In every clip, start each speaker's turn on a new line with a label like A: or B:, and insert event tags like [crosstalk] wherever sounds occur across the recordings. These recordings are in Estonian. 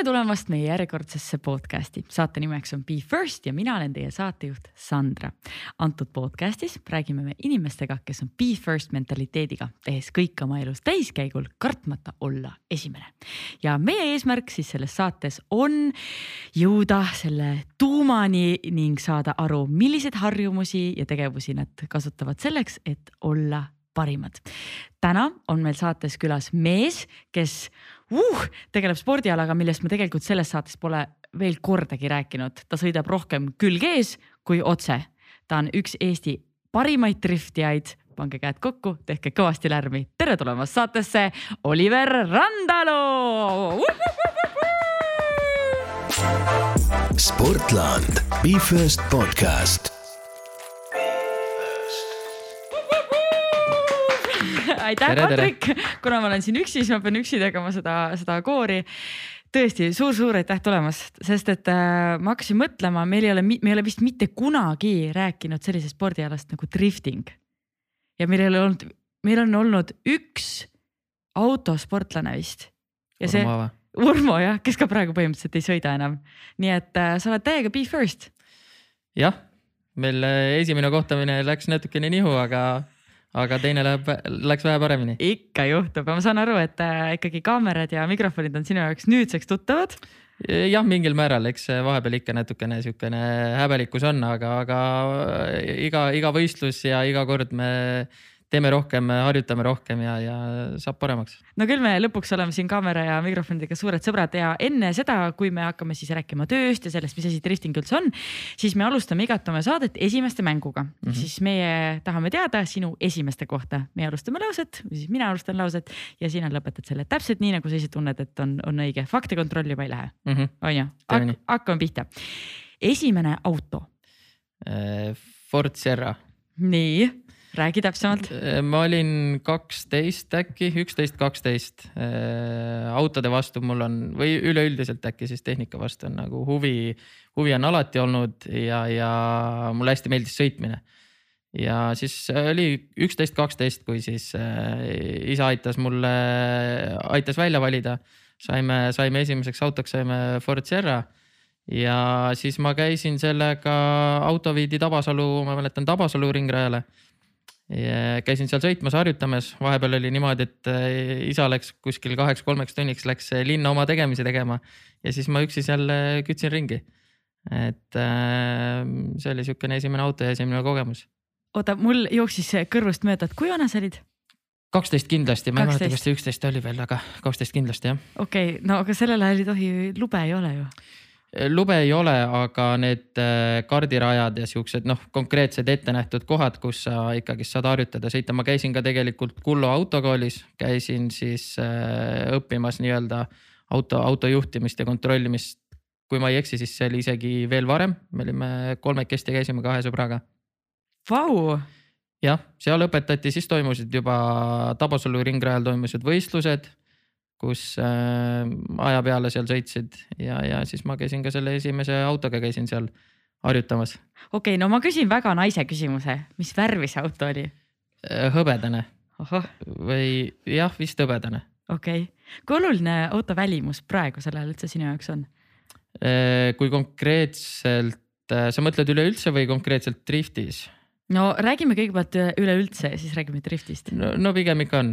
A: tere tulemast meie järjekordsesse podcasti. saate nimeks on Be First ja mina olen teie saatejuht Sandra. antud podcastis räägime me inimestega, kes on Be First mentaliteediga, tehes kõik oma elus täiskäigul, kartmata olla esimene. ja meie eesmärk siis selles saates on jõuda selle tuumani ning saada aru, milliseid harjumusi ja tegevusi nad kasutavad selleks, et olla parimad. täna on meil saates külas mees, kes uh, tegeleb spordialaga, millest me tegelikult selles saates pole veel kordagi rääkinud. ta sõidab rohkem külg ees kui otse. ta on üks Eesti parimaid driftijaid. pange käed kokku, tehke kõvasti lärmi. tere tulemast saatesse, Oliver Randalu.
B: Sportland, Be First podcast
A: aitäh, Patrik, kuna ma olen siin üksi, siis ma pean üksi tegema seda, seda koori tõesti suur-suur aitäh tulemast, sest et äh, ma hakkasin mõtlema, meil ei ole, me ei ole vist mitte kunagi rääkinud sellisest spordialast nagu drifting. ja meil ei ole olnud, meil on olnud üks autosportlane vist. ja see, Urmo jah, kes ka praegu põhimõtteliselt ei sõida enam. nii et äh, sa oled täiega be first.
C: jah, meil äh, esimene kohtumine läks natukene nihu, aga aga teine läheb, läks vähe paremini.
A: ikka juhtub ja ma saan aru, et äh, ikkagi kaamerad ja mikrofonid on sinu jaoks nüüdseks tuttavad.
C: jah, mingil määral, eks vahepeal ikka natukene sihukene häbelikkus on, aga, aga iga, iga võistlus ja iga kord me teeme rohkem, harjutame rohkem ja, ja saab paremaks.
A: no küll me lõpuks oleme siin kaamera ja mikrofonidega suured sõbrad ja enne seda, kui me hakkame siis rääkima tööst ja sellest, mis asi drifting üldse on, siis me alustame igat oma saadet esimeste mänguga mm. -hmm. siis meie tahame teada sinu esimeste kohta, me alustame lauset siis mina alustan lauset ja sina lõpetad selle täpselt nii, nagu sa ise tunned, et on, on õige. fakte kontrollima ei lähe mm, -hmm. on ju Hak? hakkame pihta. esimene auto.
C: Äh, Ford Sierra.
A: nii räägi täpsemalt.
C: Ma olin kaksteist äkki, üksteist, kaksteist. Äh, autode vastu mul on või üleüldiselt äkki siis tehnika vastu on nagu huvi, huvi on alati olnud ja, ja mulle hästi meeldis sõitmine. ja siis oli üksteist, kaksteist, kui siis äh, isa aitas mulle, aitas välja valida. saime, saime esimeseks autoks saime Ford Sierra ja siis ma käisin sellega, auto viidi Tabasalu, ma mäletan Tabasalu ringrajale käisin seal sõitmas, harjutamas, vahepeal oli niimoodi, et äh, isa läks kuskil kaheks-kolmeks tunniks läks äh, linna oma tegemisi tegema ja siis ma üksi seal äh, kütsin ringi. et see oli sihukene esimene auto ja esimene kogemus.
A: oota, mul jooksis kõrvust mööda, et kui vana sa olid?
C: kaksteist kindlasti, ma ei mäleta, kas see üksteist oli veel, aga kaksteist kindlasti jah.
A: okei okay,, no aga sellel ajal ei tohi, lube ei ole ju
C: lube ei ole, aga need äh, kardirajad ja siuksed noh, konkreetsed ettenähtud kohad, kus sa ikkagist saad harjutada sõita, ma käisin ka tegelikult Kullo autokoolis, käisin siis äh, õppimas nii-öelda auto, auto juhtimist ja kontrollimist. kui ma ei eksi, siis see oli isegi veel varem, me olime kolmekesti käisime kahe sõbraga.
A: Vau.
C: jah, seal õpetati, siis toimusid juba Tabasalu ringrajal toimusid võistlused kus äh, aja peale seal sõitsid ja, ja siis ma käisin ka selle esimese autoga käisin seal harjutamas.
A: okei okay,, no ma küsin väga naise küsimuse, mis värvi see auto oli?
C: Äh, hõbedane. või jah, vist hõbedane.
A: okei okay., kui oluline auto välimus praegusel ajal üldse sinu jaoks on?
C: Äh, kui konkreetselt, äh, sa mõtled üleüldse või konkreetselt driftis?
A: No räägime kõigepealt üleüldse ja siis räägime driftist.
C: no, no pigem ikka on,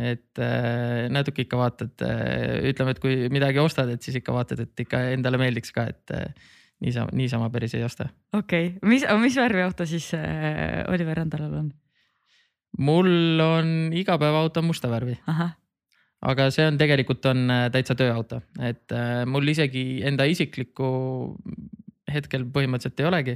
C: et äh, natuke ikka vaatad äh,, ütleme, et kui midagi ostad, et siis ikka vaatad, et ikka endale meeldiks ka, et äh, niisama, niisama päris ei osta.
A: okei okay., mis, mis värvi auto siis äh, Oliver Randalal on?
C: mul on igapäevaauto musta värvi. aga see on tegelikult on äh, täitsa tööauto, et äh, mul isegi enda isiklikku hetkel põhimõtteliselt ei olegi.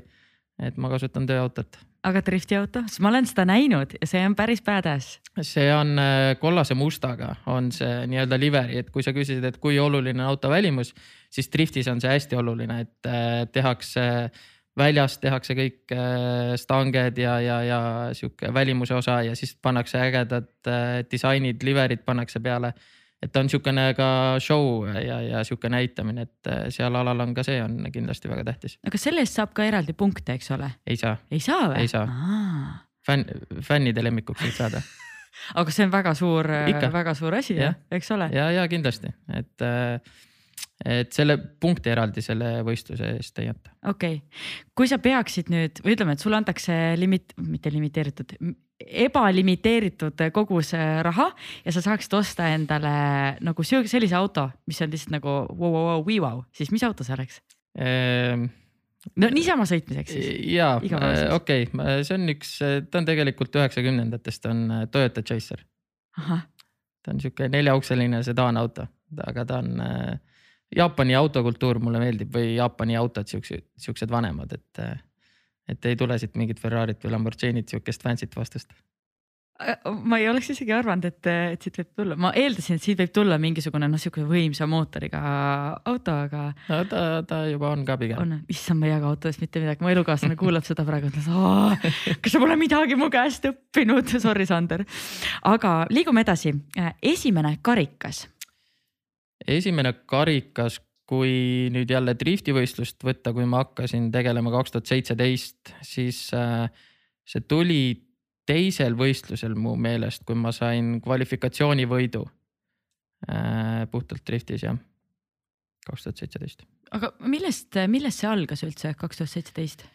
C: Et ma kasutan tööautot.
A: Aga driftiauto, sest ma olen seda näinud ja see on päris badass.
C: see on äh, kollase mustaga, on see nii-öelda liveri, et kui sa küsisid, et kui oluline auto välimus, siis driftis on see hästi oluline, et äh, tehakse väljas tehakse kõik äh, stanged ja, ja, ja sihuke välimuse osa ja siis pannakse ägedad disainid, liverid pannakse peale et ta on niisugune ka show ja, ja sihuke näitamine, et äh, seal alal on ka see on kindlasti väga tähtis.
A: aga selle eest saab ka eraldi punkte, eks ole?
C: ei saa.
A: ei saa või?
C: ei saa. fänn, fännide lemmikuks võid saada [laughs]
A: aga see on väga suur, väga suur asi, eks ole?
C: ja, ja kindlasti, et äh, et selle punkti eraldi selle võistluse eest ei anta.
A: okei okay., kui sa peaksid nüüd või ütleme, et sulle antakse limit, mitte limiteeritud, ebalimiteeritud kogus äh, raha ja sa saaksid osta endale nagu sellise auto, mis on lihtsalt nagu vau, vau, vau, vii, vau, siis mis auto see oleks
C: ehm,?
A: no niisama sõitmiseks siis?
C: jaa, okei okay., see on üks, ta on tegelikult üheksakümnendatest on äh, Toyota Chaser. ta on sihuke neljaukseline sedaanauto, aga ta on äh, Jaapani autokultuur mulle meeldib või Jaapani autod siuksed, siuksed vanemad, et, et ei tule siit mingit Ferrarit või Lamborghinit, siukest fancy't vastust.
A: ma ei oleks isegi arvanud, et, et siit võib tulla, ma eeldasin, et siit võib tulla mingisugune noh, sihuke võimsa mootoriga auto, aga.
C: no ta, ta juba on ka pigem.
A: on, issand, ma ei jaga autodest mitte midagi, mu elukaaslane kuulab seda praegu, ütleb, kas sa pole midagi mu käest õppinud, [laughs] sorry, Sander. aga liigume edasi, esimene karikas
C: esimene karikas, kui nüüd jälle driftivõistlust võtta, kui ma hakkasin tegelema kaks tuhat seitseteist, siis äh, see tuli teisel võistlusel mu meelest, kui ma sain kvalifikatsioonivõidu äh, puhtalt driftis jah, kaks tuhat seitseteist.
A: aga millest, millest see algas üldse kaks tuhat seitseteist?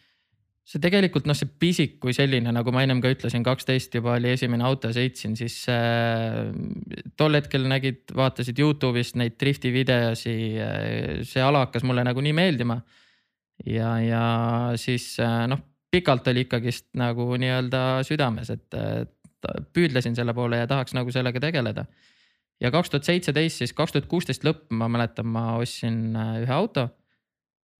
C: See tegelikult noh, see pisik kui selline, nagu ma ennem ka ütlesin, kaksteist juba oli esimene auto, sõitsin, siis äh, tol hetkel nägid, vaatasid Youtube'ist neid drifti videosi äh,. see ala hakkas mulle nagu nii meeldima. ja, ja siis äh, noh, pikalt oli ikkagist nagu nii-öelda südames, et äh, püüdlesin selle poole ja tahaks nagu sellega tegeleda. ja kaks tuhat seitseteist, siis kaks tuhat kuusteist lõpp, ma mäletan, ma ostsin äh, ühe auto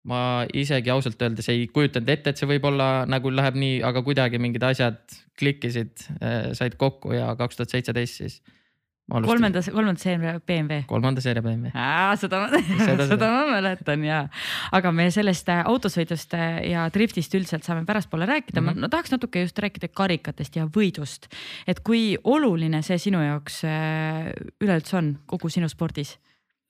C: ma isegi ausalt öeldes ei kujutanud ette, et see võib-olla nagu läheb nii, aga kuidagi mingid asjad klikkisid, äh, said kokku ja kaks tuhat seitseteist siis.
A: kolmanda, kolmanda seeria BMW.
C: kolmanda seeria BMW.
A: seda, [laughs] seda, seda ma mäletan ja, aga me sellest äh, autosõidust äh, ja driftist üldiselt saame pärastpoole rääkida mm, -hmm. ma no, tahaks natuke just rääkida karikatest ja võidust. et kui oluline see sinu jaoks üleüldse on kogu sinu spordis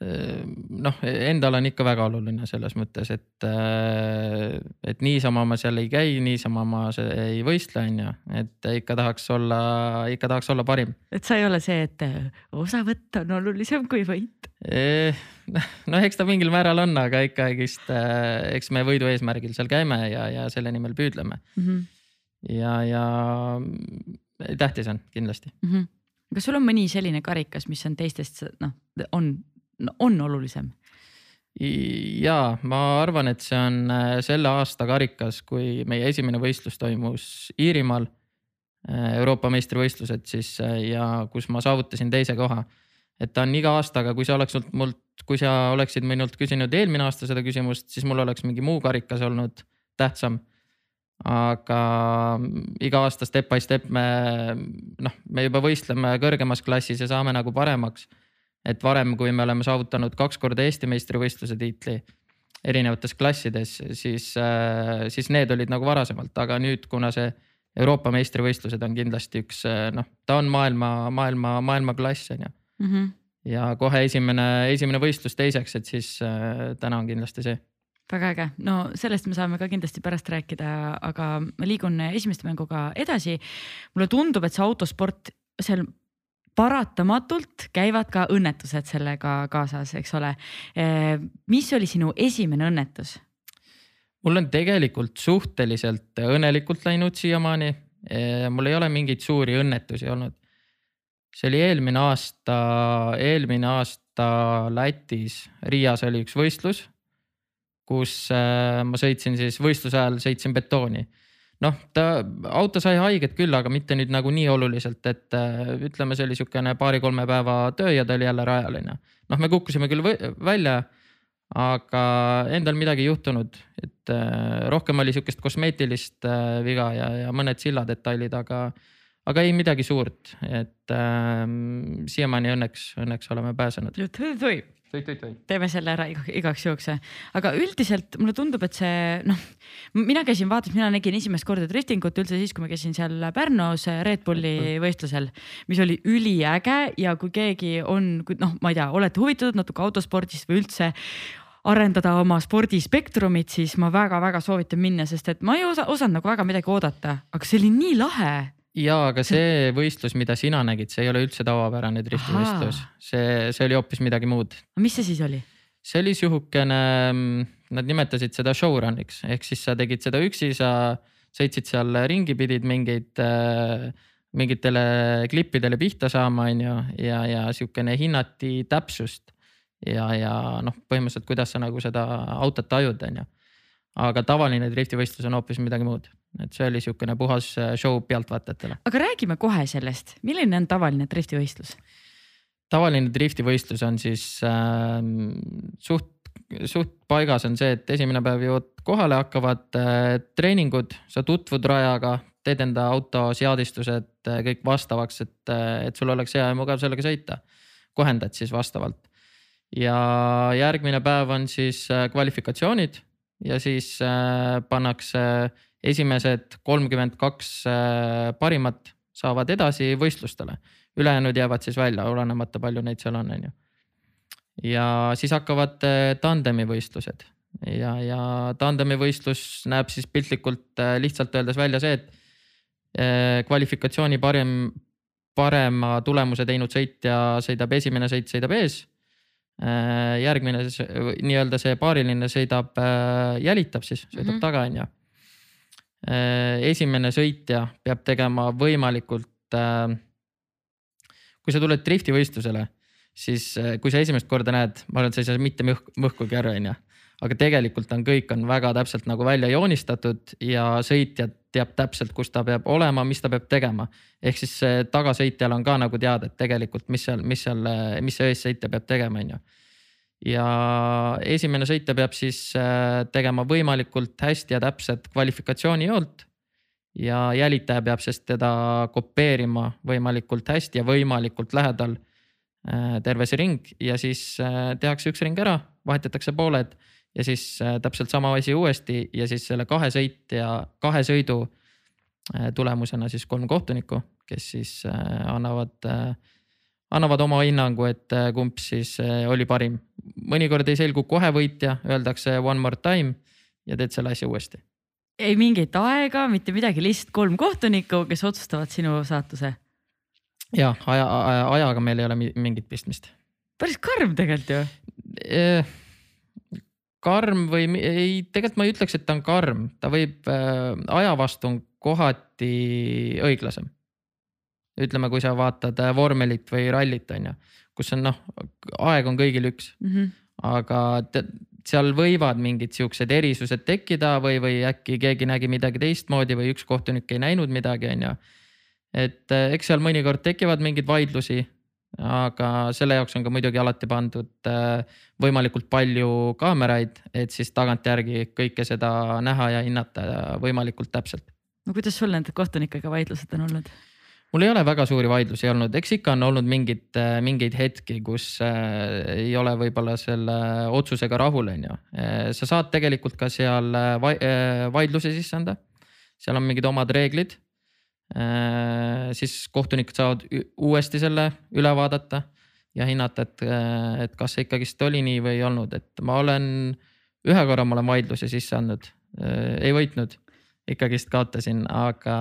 C: noh, endal on ikka väga oluline selles mõttes, et, äh, et niisama ma seal ei käi, niisama ma ei võistle, on ju, et ikka tahaks olla, ikka tahaks olla parim.
A: et sa ei ole see, et äh, osavõtt on olulisem kui võit? [laughs]
C: noh, eks ta mingil määral on, aga ikkagist, äh, eks me võidu eesmärgil seal käime ja, ja selle nimel püüdleme mm. -hmm. ja, ja tähtis on kindlasti mm.
A: -hmm kas sul on mõni selline karikas, mis on teistest noh, on on olulisem?
C: ja ma arvan, et see on äh, selle aasta karikas, kui meie esimene võistlus toimus Iirimaal. Äh, Euroopa meistrivõistlused siis äh, ja kus ma saavutasin teise koha. et ta on iga aastaga, kui sa oleks mult, kui sa oleksid minult küsinud eelmine aasta seda küsimust, siis mul oleks mingi muu karikas olnud tähtsam aga iga aasta step by step me noh, me juba võistleme kõrgemas klassis ja saame nagu paremaks et varem, kui me oleme saavutanud kaks korda Eesti meistrivõistluse tiitli erinevates klassides, siis, äh, siis need olid nagu varasemalt, aga nüüd, kuna see Euroopa meistrivõistlused on kindlasti üks noh, ta on maailma, maailma, maailmaklass on ju mm. -hmm. ja kohe esimene, esimene võistlus teiseks, et siis äh, täna on kindlasti see
A: väga äge, no sellest me saame ka kindlasti pärast rääkida, aga ma liigun esimeste mänguga edasi. mulle tundub, et see autosport seal paratamatult käivad ka õnnetused sellega kaasas, eks ole. Eh, mis oli sinu esimene õnnetus?
C: mul on tegelikult suhteliselt õnnelikult läinud siiamaani. Eh, mul ei ole mingeid suuri õnnetusi olnud. see oli eelmine aasta, eelmine aasta Lätis, Riias oli üks võistlus, kus eh, ma sõitsin siis võistluse ajal sõitsin betooni noh, ta, auto sai haiget küll, aga mitte nüüd nagu nii oluliselt, et äh, ütleme, see oli sihukene paari-kolme päeva töö ja ta oli jälle rajal onju. noh, me kukkusime küll välja, aga endal midagi ei juhtunud, et äh, rohkem oli sihukest kosmeetilist äh, viga ja, ja mõned silladetailid, aga, aga ei midagi suurt, et äh, siiamaani õnneks, õnneks oleme pääsenud.
A: Teeme selle ära igaks juhuks. aga üldiselt mulle tundub, et see noh, mina käisin, vaatasin, mina nägin esimest korda driftingut üldse siis, kui ma käisin seal Pärnus Red Bulli võistlusel, mis oli üliäge ja kui keegi on, noh, ma ei tea, olete huvitatud natuke autospordist või üldse arendada oma spordispektrumit, siis ma väga-väga soovitan minna, sest et ma ei osa, osanud nagu väga midagi oodata, aga see oli nii lahe
C: ja, aga [laughs] see võistlus, mida sina nägid, see ei ole üldse tavapärane driftivõistlus, see, see oli hoopis midagi muud.
A: mis see siis oli?
C: see oli sihukene, nad nimetasid seda showrun'iks ehk siis sa tegid seda üksi, sa sõitsid seal ringi, pidid mingeid äh, mingitele klippidele pihta saama, on ju, ja, ja sihukene hinnati täpsust. ja, ja noh, põhimõtteliselt, kuidas sa nagu seda autot tajud, on ju. aga tavaline driftivõistlus on hoopis midagi muud, et see oli sihukene puhas show pealtvaatajatele.
A: aga räägime kohe sellest, milline on tavaline driftivõistlus?
C: tavaline driftivõistlus on siis äh, suht, suht paigas on see, et esimene päev jõuad kohale, hakkavad äh, treeningud, sa tutvud rajaga, teed enda auto seadistused äh, kõik vastavaks, et, äh, et sul oleks hea ja mugav sellega sõita. kohendad siis vastavalt. ja järgmine päev on siis äh, kvalifikatsioonid ja siis äh, pannakse esimesed kolmkümmend kaks äh, parimat saavad edasi võistlustele ülejäänud jäävad siis välja, olenemata palju neid seal on, on ju. ja siis hakkavad äh, tandemi võistlused ja, ja tandemi võistlus näeb siis piltlikult äh, lihtsalt öeldes välja see, et kvalifikatsiooni parem, parema tulemuse teinud sõitja sõidab esimene sõit sõidab ees. järgmine nii-öelda see paariline sõidab, jälitab siis, sõidab mm -hmm. taga, on ju. Esimene sõitja peab tegema võimalikult kui sa tuled driftivõistlusele, siis äh, kui sa esimest korda näed, ma arvan, et sa ei saa mitte mõhk, mõhkugi aru, on ju. aga tegelikult on, kõik on väga täpselt nagu välja joonistatud ja sõitja teab täpselt, kus ta peab olema, mis ta peab tegema. ehk siis tagasõitjal on ka nagu teada, et tegelikult, mis seal, mis seal, mis see eessõitja peab tegema, on ju ja esimene sõitja peab siis äh, tegema võimalikult hästi ja täpset kvalifikatsioonijoolt ja jälitaja peab siis teda kopeerima võimalikult hästi ja võimalikult lähedal äh, terve see ring ja siis äh, tehakse üks ring ära, vahetatakse pooled ja siis täpselt sama asi uuesti ja siis selle kahe sõitja, kahe sõidu tulemusena siis kolm kohtunikku, kes siis annavad, annavad oma hinnangu, et kumb siis oli parim. Mõnikord ei selgu kohe võitja, öeldakse one more time ja teed selle asja uuesti
A: ei mingit aega, mitte midagi, lihtsalt kolm kohtunikku, kes otsustavad sinu saatuse.
C: ja aja, aja, ajaga meil ei ole mingit pistmist.
A: päris karm tegelikult ju
C: eh,. karm või ei, tegelikult ma ei ütleks, et ta on karm, ta võib äh,, aja vastu on kohati õiglasem. ütleme, kui sa vaatad äh, vormelit või rallit, on ju, kus on noh, aeg on kõigil üks mm, -hmm. aga seal võivad mingid siuksed erisused tekkida või, või äkki keegi nägi midagi teistmoodi või üks kohtunik ei näinud midagi, on ju. et eh, eks seal mõnikord tekivad mingeid vaidlusi, aga selle jaoks on ka muidugi alati pandud eh, võimalikult palju kaameraid, et siis tagantjärgi kõike seda näha ja hinnata võimalikult täpselt.
A: no kuidas sul nende kohtunikega vaidlused on olnud?
C: Mul ei ole väga suuri vaidlusi olnud, eks ikka on olnud mingid, äh, mingeid hetki, kus äh, ei ole võib-olla selle otsusega rahul, on ju. Äh, sa saad tegelikult ka seal vaidlusi sisse anda. seal on mingid omad reeglid. siis kohtunikud saavad uuesti selle üle vaadata ja hinnata, et, et kas see ikkagist oli nii või ei olnud, et ma olen, ühe korra ma olen vaidluse sisse andnud, ei võitnud, ikkagist kaotasin, aga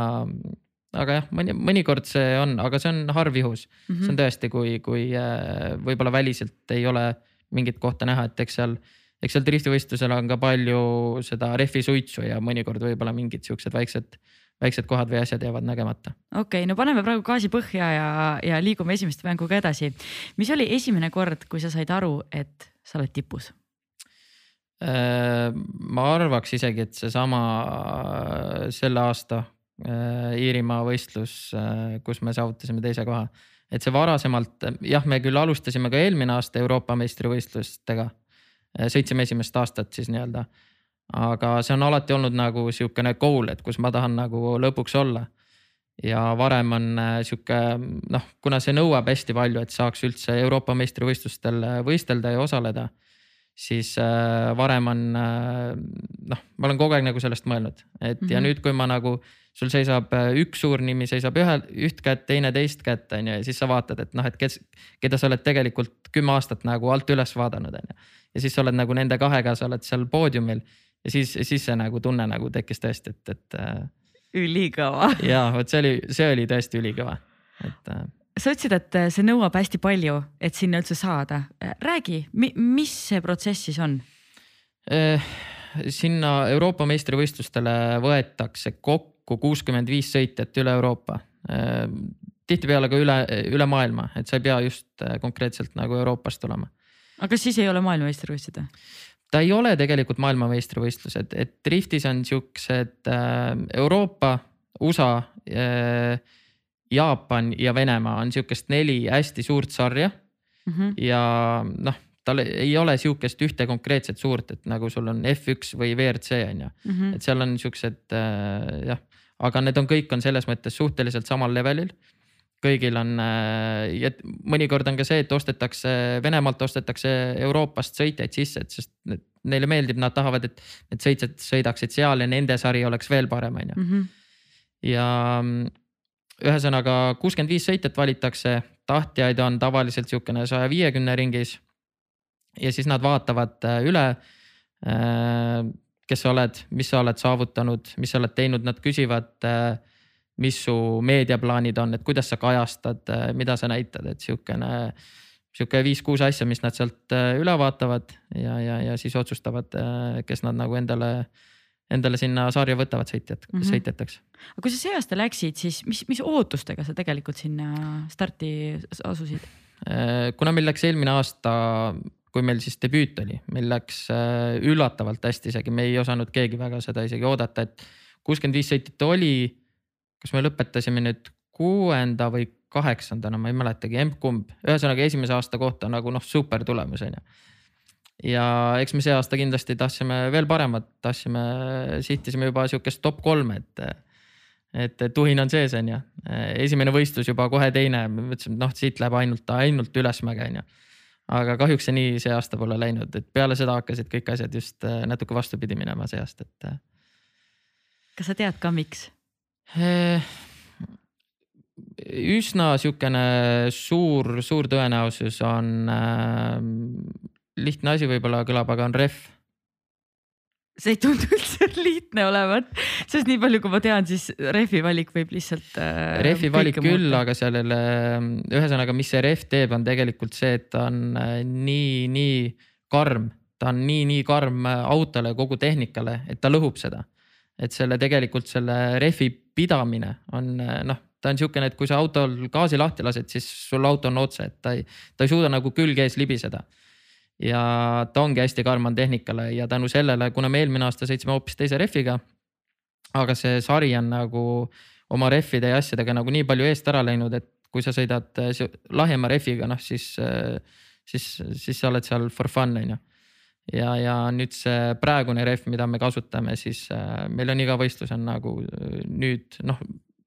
C: aga jah, mõni, mõnikord see on, aga see on harv juhus mm. -hmm. see on tõesti, kui, kui äh, võib-olla väliselt ei ole mingit kohta näha, et eks seal, eks seal driftivõistlusel on ka palju seda rehvi suitsu ja mõnikord võib-olla mingid siuksed väiksed, väiksed kohad või asjad jäävad nägemata.
A: okei okay,, no paneme praegu gaasi põhja ja, ja liigume esimeste mänguga edasi. mis oli esimene kord, kui sa said aru, et sa oled tipus?
C: Äh, ma arvaks isegi, et seesama selle aasta Äh, Iirimaa võistlus, äh, kus me saavutasime teise koha. et see varasemalt, jah, me küll alustasime ka eelmine aasta Euroopa meistrivõistlustega. Äh, sõitsime esimest aastat siis nii-öelda. aga see on alati olnud nagu sihukene goal, et kus ma tahan nagu lõpuks olla. ja varem on sihuke noh, kuna see nõuab hästi palju, et saaks üldse Euroopa meistrivõistlustel võistelda ja osaleda siis äh, varem on äh, noh, ma olen kogu aeg nagu sellest mõelnud, et mm -hmm. ja mhm. nüüd, kui ma nagu sul seisab äh, üks suur nimi seisab ühel, üht kätt, teine teist kätt, on ju, ja siis sa vaatad, et noh, et kes, keda sa oled tegelikult kümme aastat nagu alt üles vaadanud, on ju. ja siis sa oled nagu nende kahega, sa oled seal poodiumil ja siis, siis see nagu tunne nagu tekkis tõesti, et, et.
A: Äh, ülikõva.
C: ja vot see oli, see oli tõesti ülikõva, et. Äh,
A: sa ütlesid, et see nõuab hästi palju, et sinna üldse saada. räägi, mis see protsess siis on?
C: Eh, sinna Euroopa meistrivõistlustele võetakse kokku kuuskümmend viis sõitjat üle Euroopa. Eh, tihtipeale ka üle, üle maailma, et sa ei pea just eh, konkreetselt nagu Euroopast tulema.
A: aga kas siis ei ole maailmameistrivõistlused või?
C: ta ei ole tegelikult maailmameistrivõistlused, et driftis on siuksed Euroopa, USA Jaapan ja Venemaa on sihukest neli hästi suurt sarja mm. -hmm. ja noh, tal ei ole sihukest ühte konkreetset suurt, et nagu sul on F1 või WRC on ju mm, -hmm. et seal on siuksed äh, jah, aga need on, kõik on selles mõttes suhteliselt samal levelil kõigil on äh, ja mõnikord on ka see, et ostetakse Venemaalt ostetakse Euroopast sõitjaid sisse, et sest neile meeldib, nad tahavad, et need sõitjad sõidaksid seal ja nende sari oleks veel parem, on ju. Mhm. ja ühesõnaga kuuskümmend viis sõitjat valitakse, tahtjaid on tavaliselt sihukene saja viiekümne ringis. ja siis nad vaatavad äh, üle, äh, kes sa oled, mis sa oled saavutanud, mis sa oled teinud, nad küsivad, äh, mis su meediaplaanid on, et kuidas sa kajastad, mida sa näitad, et sihukene sihuke viis-kuus asja, mis nad sealt üle vaatavad ja, ja, ja siis otsustavad, kes nad nagu endale äh, endale sinna sarja võtavad sõitjad mm, -hmm. sõitjateks.
A: aga kui sa see aasta läksid, siis mis, mis ootustega sa tegelikult sinna starti asusid?
C: Äh, kuna meil läks eelmine aasta, kui meil siis debüüt oli, meil läks äh, üllatavalt hästi isegi, me ei osanud keegi väga seda isegi oodata, et kuuskümmend viis sõitjat oli. kas me lõpetasime nüüd kuuenda või kaheksandana, ma ei mäletagi, emb-kumb, ühesõnaga esimese aasta kohta nagu noh, super tulemus on ju ja eks me see aasta kindlasti tahtsime veel paremat, tahtsime, sihtisime juba sihukest top kolme, et. et tuhin on sees, on ju, esimene võistlus juba kohe teine, mõtlesime, et noh, siit läheb ainult, ainult ülesmäge, on ju. aga kahjuks see nii see aasta pole läinud, et peale seda hakkasid kõik asjad just äh, natuke vastupidi minema see aasta, et. Äh.
A: kas sa tead ka, miks?
C: Äh, üsna sihukene suur, suur tõenäosus on lihtne asi võib-olla kõlab, aga on ref.
A: see ei tundu üldse lihtne olevat, sest nii palju, kui ma tean, siis rehvi valik võib lihtsalt
C: äh,. rehvi valik küll, aga sellele, ühesõnaga, mis see rehv teeb, on tegelikult see, et ta on äh, nii, nii karm, ta on nii, nii karm äh, autole, kogu tehnikale, et ta lõhub seda. et selle tegelikult selle rehvi pidamine on äh, noh ta on niisugune, et kui sa autol gaasi lahti lased, siis sul auto on otse, et ta ei, ta ei suuda nagu külge ees libiseda ja ta ongi hästi karm tehnikale ja tänu sellele, kuna me eelmine aasta sõitsime hoopis teise rehviga. aga see sari on nagu oma rehvide ja asjadega nagu nii palju eest ära läinud, et kui sa sõidad äh, lahjema rehviga, noh siis, äh, siis, siis sa oled seal for fun on ju. ja, ja nüüd see praegune rehv, mida me kasutame, siis äh, meil on iga võistlus on nagu nüüd noh,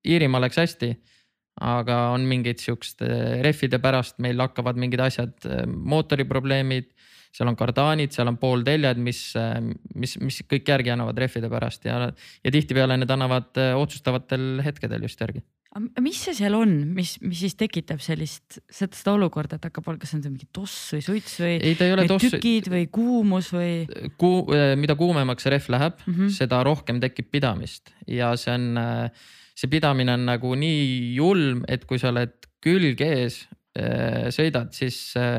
C: Iirimaa läks hästi aga on mingid siukeste rehvide pärast meil hakkavad mingid asjad, mootoriprobleemid seal on kardaanid, seal on poolteljed, mis, mis, mis kõik järgi annavad rehvide pärast ja, ja tihtipeale need annavad äh, otsustavatel hetkedel just järgi.
A: mis see seal on, mis, mis siis tekitab sellist, seda olukorda, et hakkab, kas on see mingi toss või suits või?
C: ei, ole toss.
A: tükid või kuumus või?
C: Äh, mida kuumemaks rehv läheb mm, -hmm. seda rohkem tekib pidamist ja see on, äh, see pidamine on nagu nii julm, et kui sa oled külg ees sõidad, siis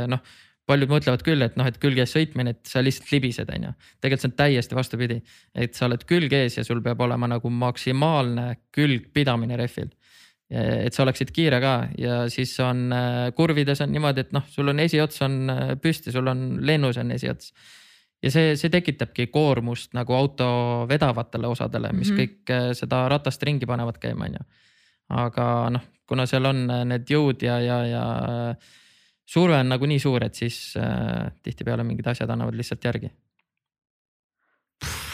C: noh paljud mõtlevad küll, et noh, et külge ees sõitmine, et sa lihtsalt libised, on ju. tegelikult see on täiesti vastupidi, et sa oled külg ees ja sul peab olema nagu maksimaalne külgpidamine rehvil. et sa oleksid kiire ka ja siis on äh, kurvides on niimoodi, et noh, sul on esiots on äh, püsti, sul on lennus on esiots. Ja see, see tekitabki koormust nagu auto vedavatele osadele, mis mm -hmm. kõik äh, seda ratast ringi panevad käima, on ju. aga noh, kuna seal on need jõud ja, ja, ja surve on nagunii suur, et siis äh, tihtipeale mingid asjad annavad lihtsalt järgi.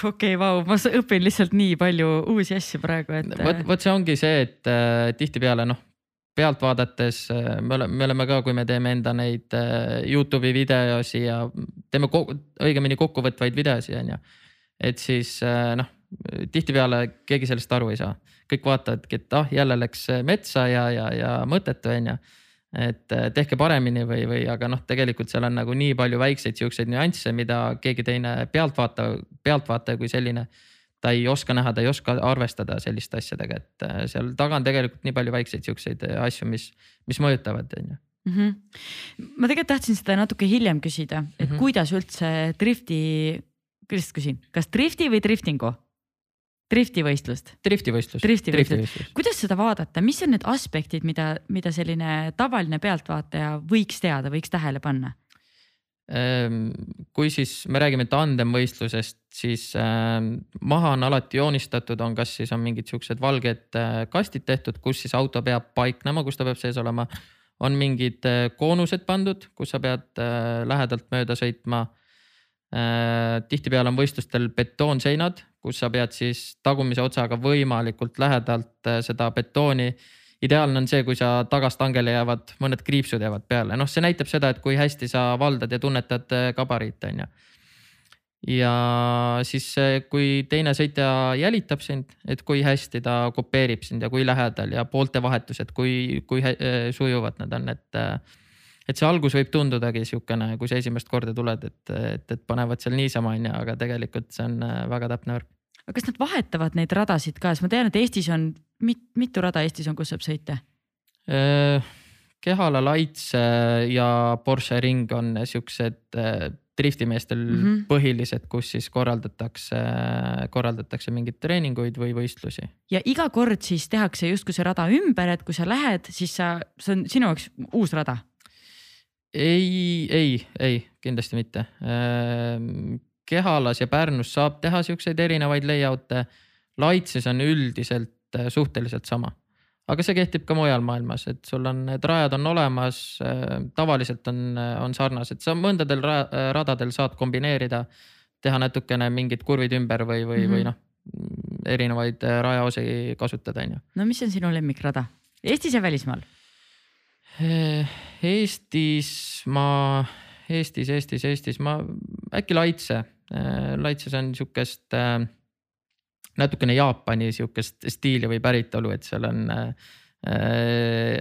A: okei okay,, vau, ma õpin lihtsalt nii palju uusi asju praegu, et.
C: vot, vot see ongi see, et äh, tihtipeale noh, pealt vaadates äh, me oleme, me oleme ka, kui me teeme enda neid äh, Youtube'i videosi ja teeme õigemini kokkuvõtvaid videosi, on ju. et siis äh, noh, tihtipeale keegi sellest aru ei saa, kõik vaatavadki, et ah jälle läks metsa ja, ja, ja mõttetu on ju et äh, tehke paremini või, või aga noh, tegelikult seal on nagu nii palju väikseid siukseid nüansse, mida keegi teine pealtvaataja, pealtvaataja kui selline ta ei oska näha, ta ei oska arvestada selliste asjadega, et äh, seal taga on tegelikult nii palju väikseid siukseid asju, mis, mis mõjutavad, on ju.
A: Mhm. ma tegelikult tahtsin seda natuke hiljem küsida, et mm -hmm. kuidas üldse drifti, kuidas küsin, kas drifti või driftingu? driftivõistlust.
C: driftivõistlus.
A: driftivõistlus, kuidas seda vaadata, mis on need aspektid, mida, mida selline tavaline pealtvaataja võiks teada, võiks tähele panna?
C: Ehm, kui siis me räägime tandemvõistlusest, siis ähm, maha on alati joonistatud, on kas siis on mingid siuksed valged äh, kastid tehtud, kus siis auto peab paiknema, kus ta peab sees olema. on mingid äh, koonused pandud, kus sa pead äh, lähedalt mööda sõitma. tihtipeale on võistlustel betoonseinad, kus sa pead siis tagumise otsaga võimalikult lähedalt seda betooni ideaalne on see, kui sa tagastangele jäävad, mõned kriipsud jäävad peale, noh, see näitab seda, et kui hästi sa valdad ja tunnetad äh, gabariite, on ju. ja siis, kui teine sõitja jälitab sind, et kui hästi ta kopeerib sind ja kui lähedal ja poolte vahetused, kui, kui äh, sujuvad nad on, et. Äh, et see algus võib tundudagi sihukene, kui sa esimest korda tuled, et, et, et panevad seal niisama, on ju, aga tegelikult see on väga täpne värk
A: aga kas nad vahetavad neid radasid ka, sest ma tean, et Eestis on mit,, mitu rada Eestis on, kus saab sõita?
C: Kehala Laitse ja Porsche ring on siuksed driftimeestel mm -hmm. põhilised, kus siis korraldatakse, korraldatakse mingeid treeninguid või võistlusi.
A: ja iga kord siis tehakse justkui see rada ümber, et kui sa lähed, siis sa, see on sinu jaoks uus rada?
C: ei, ei, ei kindlasti mitte Kehalas ja Pärnus saab teha siukseid erinevaid layout'e. Laitses on üldiselt äh, suhteliselt sama, aga see kehtib ka mujal maailmas, et sul on need rajad on olemas, äh, tavaliselt on, äh, on sarnased, sa mõndadel radadel saad kombineerida, teha natukene mingid kurvid ümber või, või mm, -hmm. või noh, erinevaid rajaosi kasutada, on ju.
A: no mis on sinu lemmikrada, Eestis ja välismaal?
C: Eestis ma, Eestis, Eestis, Eestis ma äkki Laitse Laitses on sihukest äh, natukene Jaapani sihukest stiili või päritolu, et seal on äh,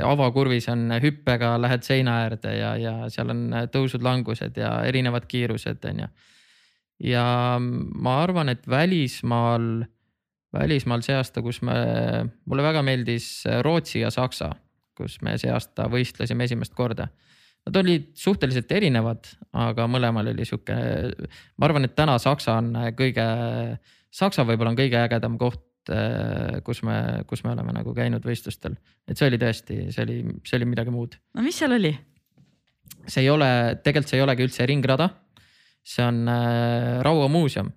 C: avakurvis on hüppega, lähed seina äärde ja, ja seal on tõusud-langused ja erinevad kiirused, on ju. ja ma arvan, et välismaal, välismaal see aasta, kus me, mulle väga meeldis Rootsi ja Saksa, kus me see aasta võistlesime esimest korda Nad olid suhteliselt erinevad, aga mõlemal oli sihuke, ma arvan, et täna Saksa on kõige, Saksa võib-olla on kõige ägedam koht, kus me, kus me oleme nagu käinud võistlustel. et see oli tõesti, see oli, see oli midagi muud.
A: no mis seal oli?
C: see ei ole, tegelikult see ei olegi üldse ringrada. see on äh, Raua muuseum,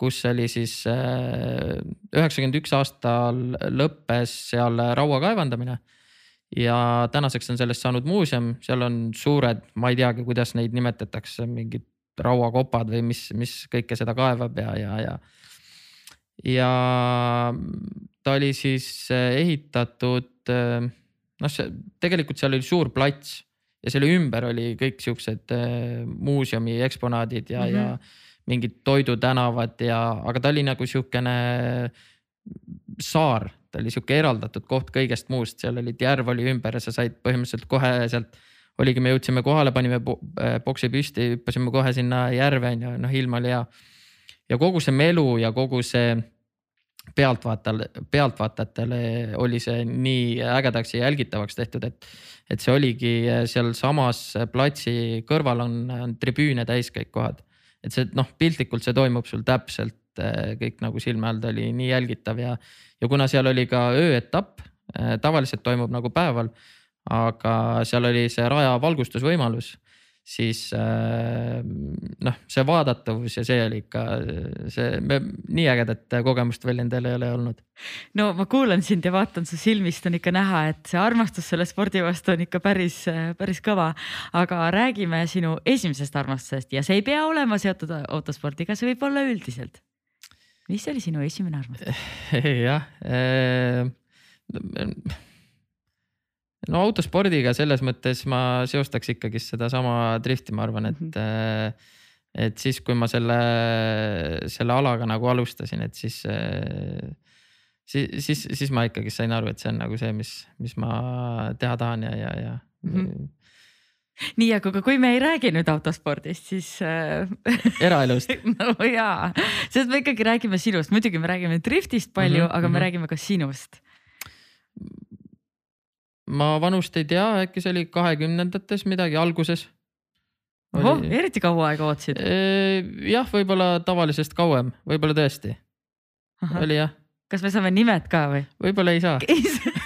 C: kus oli siis üheksakümmend äh, üks aastal lõppes seal raua kaevandamine ja tänaseks on sellest saanud muuseum, seal on suured, ma ei teagi, kuidas neid nimetatakse, mingid rauakopad või mis, mis kõike seda kaevab ja, ja, ja. ja ta oli siis eh, ehitatud, eh, noh, see tegelikult seal oli suur plats ja selle ümber oli kõik siuksed eh, muuseumi eksponaadid ja mm, -hmm. ja mingid toidutänavad ja, aga ta oli nagu siukene saar ta oli sihuke eraldatud koht kõigest muust, seal olid, järv oli ümber ja sa said põhimõtteliselt kohe sealt. oligi, me jõudsime kohale, panime boksi äh, püsti, hüppasime kohe sinna järve on ju, noh ilm oli hea. ja kogu see melu ja kogu see pealtvaatajale, pealtvaatajatele oli see nii ägedaks ja jälgitavaks tehtud, et. et see oligi äh, sealsamas platsi kõrval on, on tribüüne täis kõik kohad. et see noh, piltlikult see toimub sul täpselt äh, kõik nagu silme all, ta oli nii jälgitav ja ja kuna seal oli ka ööetapp, äh, tavaliselt toimub nagu päeval, aga seal oli see raja valgustusvõimalus, siis äh, noh, see vaadatavus ja see oli ikka see, me nii ägedat kogemust veel endal ei ole olnud.
A: no ma kuulan sind ja vaatan su silmist on ikka näha, et see armastus selle spordi vastu on ikka päris, päris kõva. aga räägime sinu esimesest armastusest ja see ei pea olema seotud autospordiga, see võib olla üldiselt mis oli sinu esimene armastus? [laughs]
C: jah äh,. no autospordiga selles mõttes ma seostaks ikkagist sedasama drifti, ma arvan, et mm. -hmm et siis, kui ma selle, selle alaga nagu alustasin, et siis, siis, siis, siis ma ikkagi sain aru, et see on nagu see, mis, mis ma teha tahan ja, ja, ja mm. -hmm [laughs]
A: nii, aga kui me ei räägi nüüd autospordist, siis äh,
C: eraelust [laughs]
A: no jaa, sest me ikkagi räägime sinust, muidugi me räägime driftist palju mm, -hmm, aga me mm -hmm. räägime ka sinust.
C: ma vanust ei tea, äkki see oli kahekümnendates midagi alguses.
A: ohoh, eriti kaua aega ootasid?
C: jah, võib-olla tavalisest kauem, võib-olla tõesti. oli jah
A: kas me saame nimed ka või?
C: võib-olla ei saa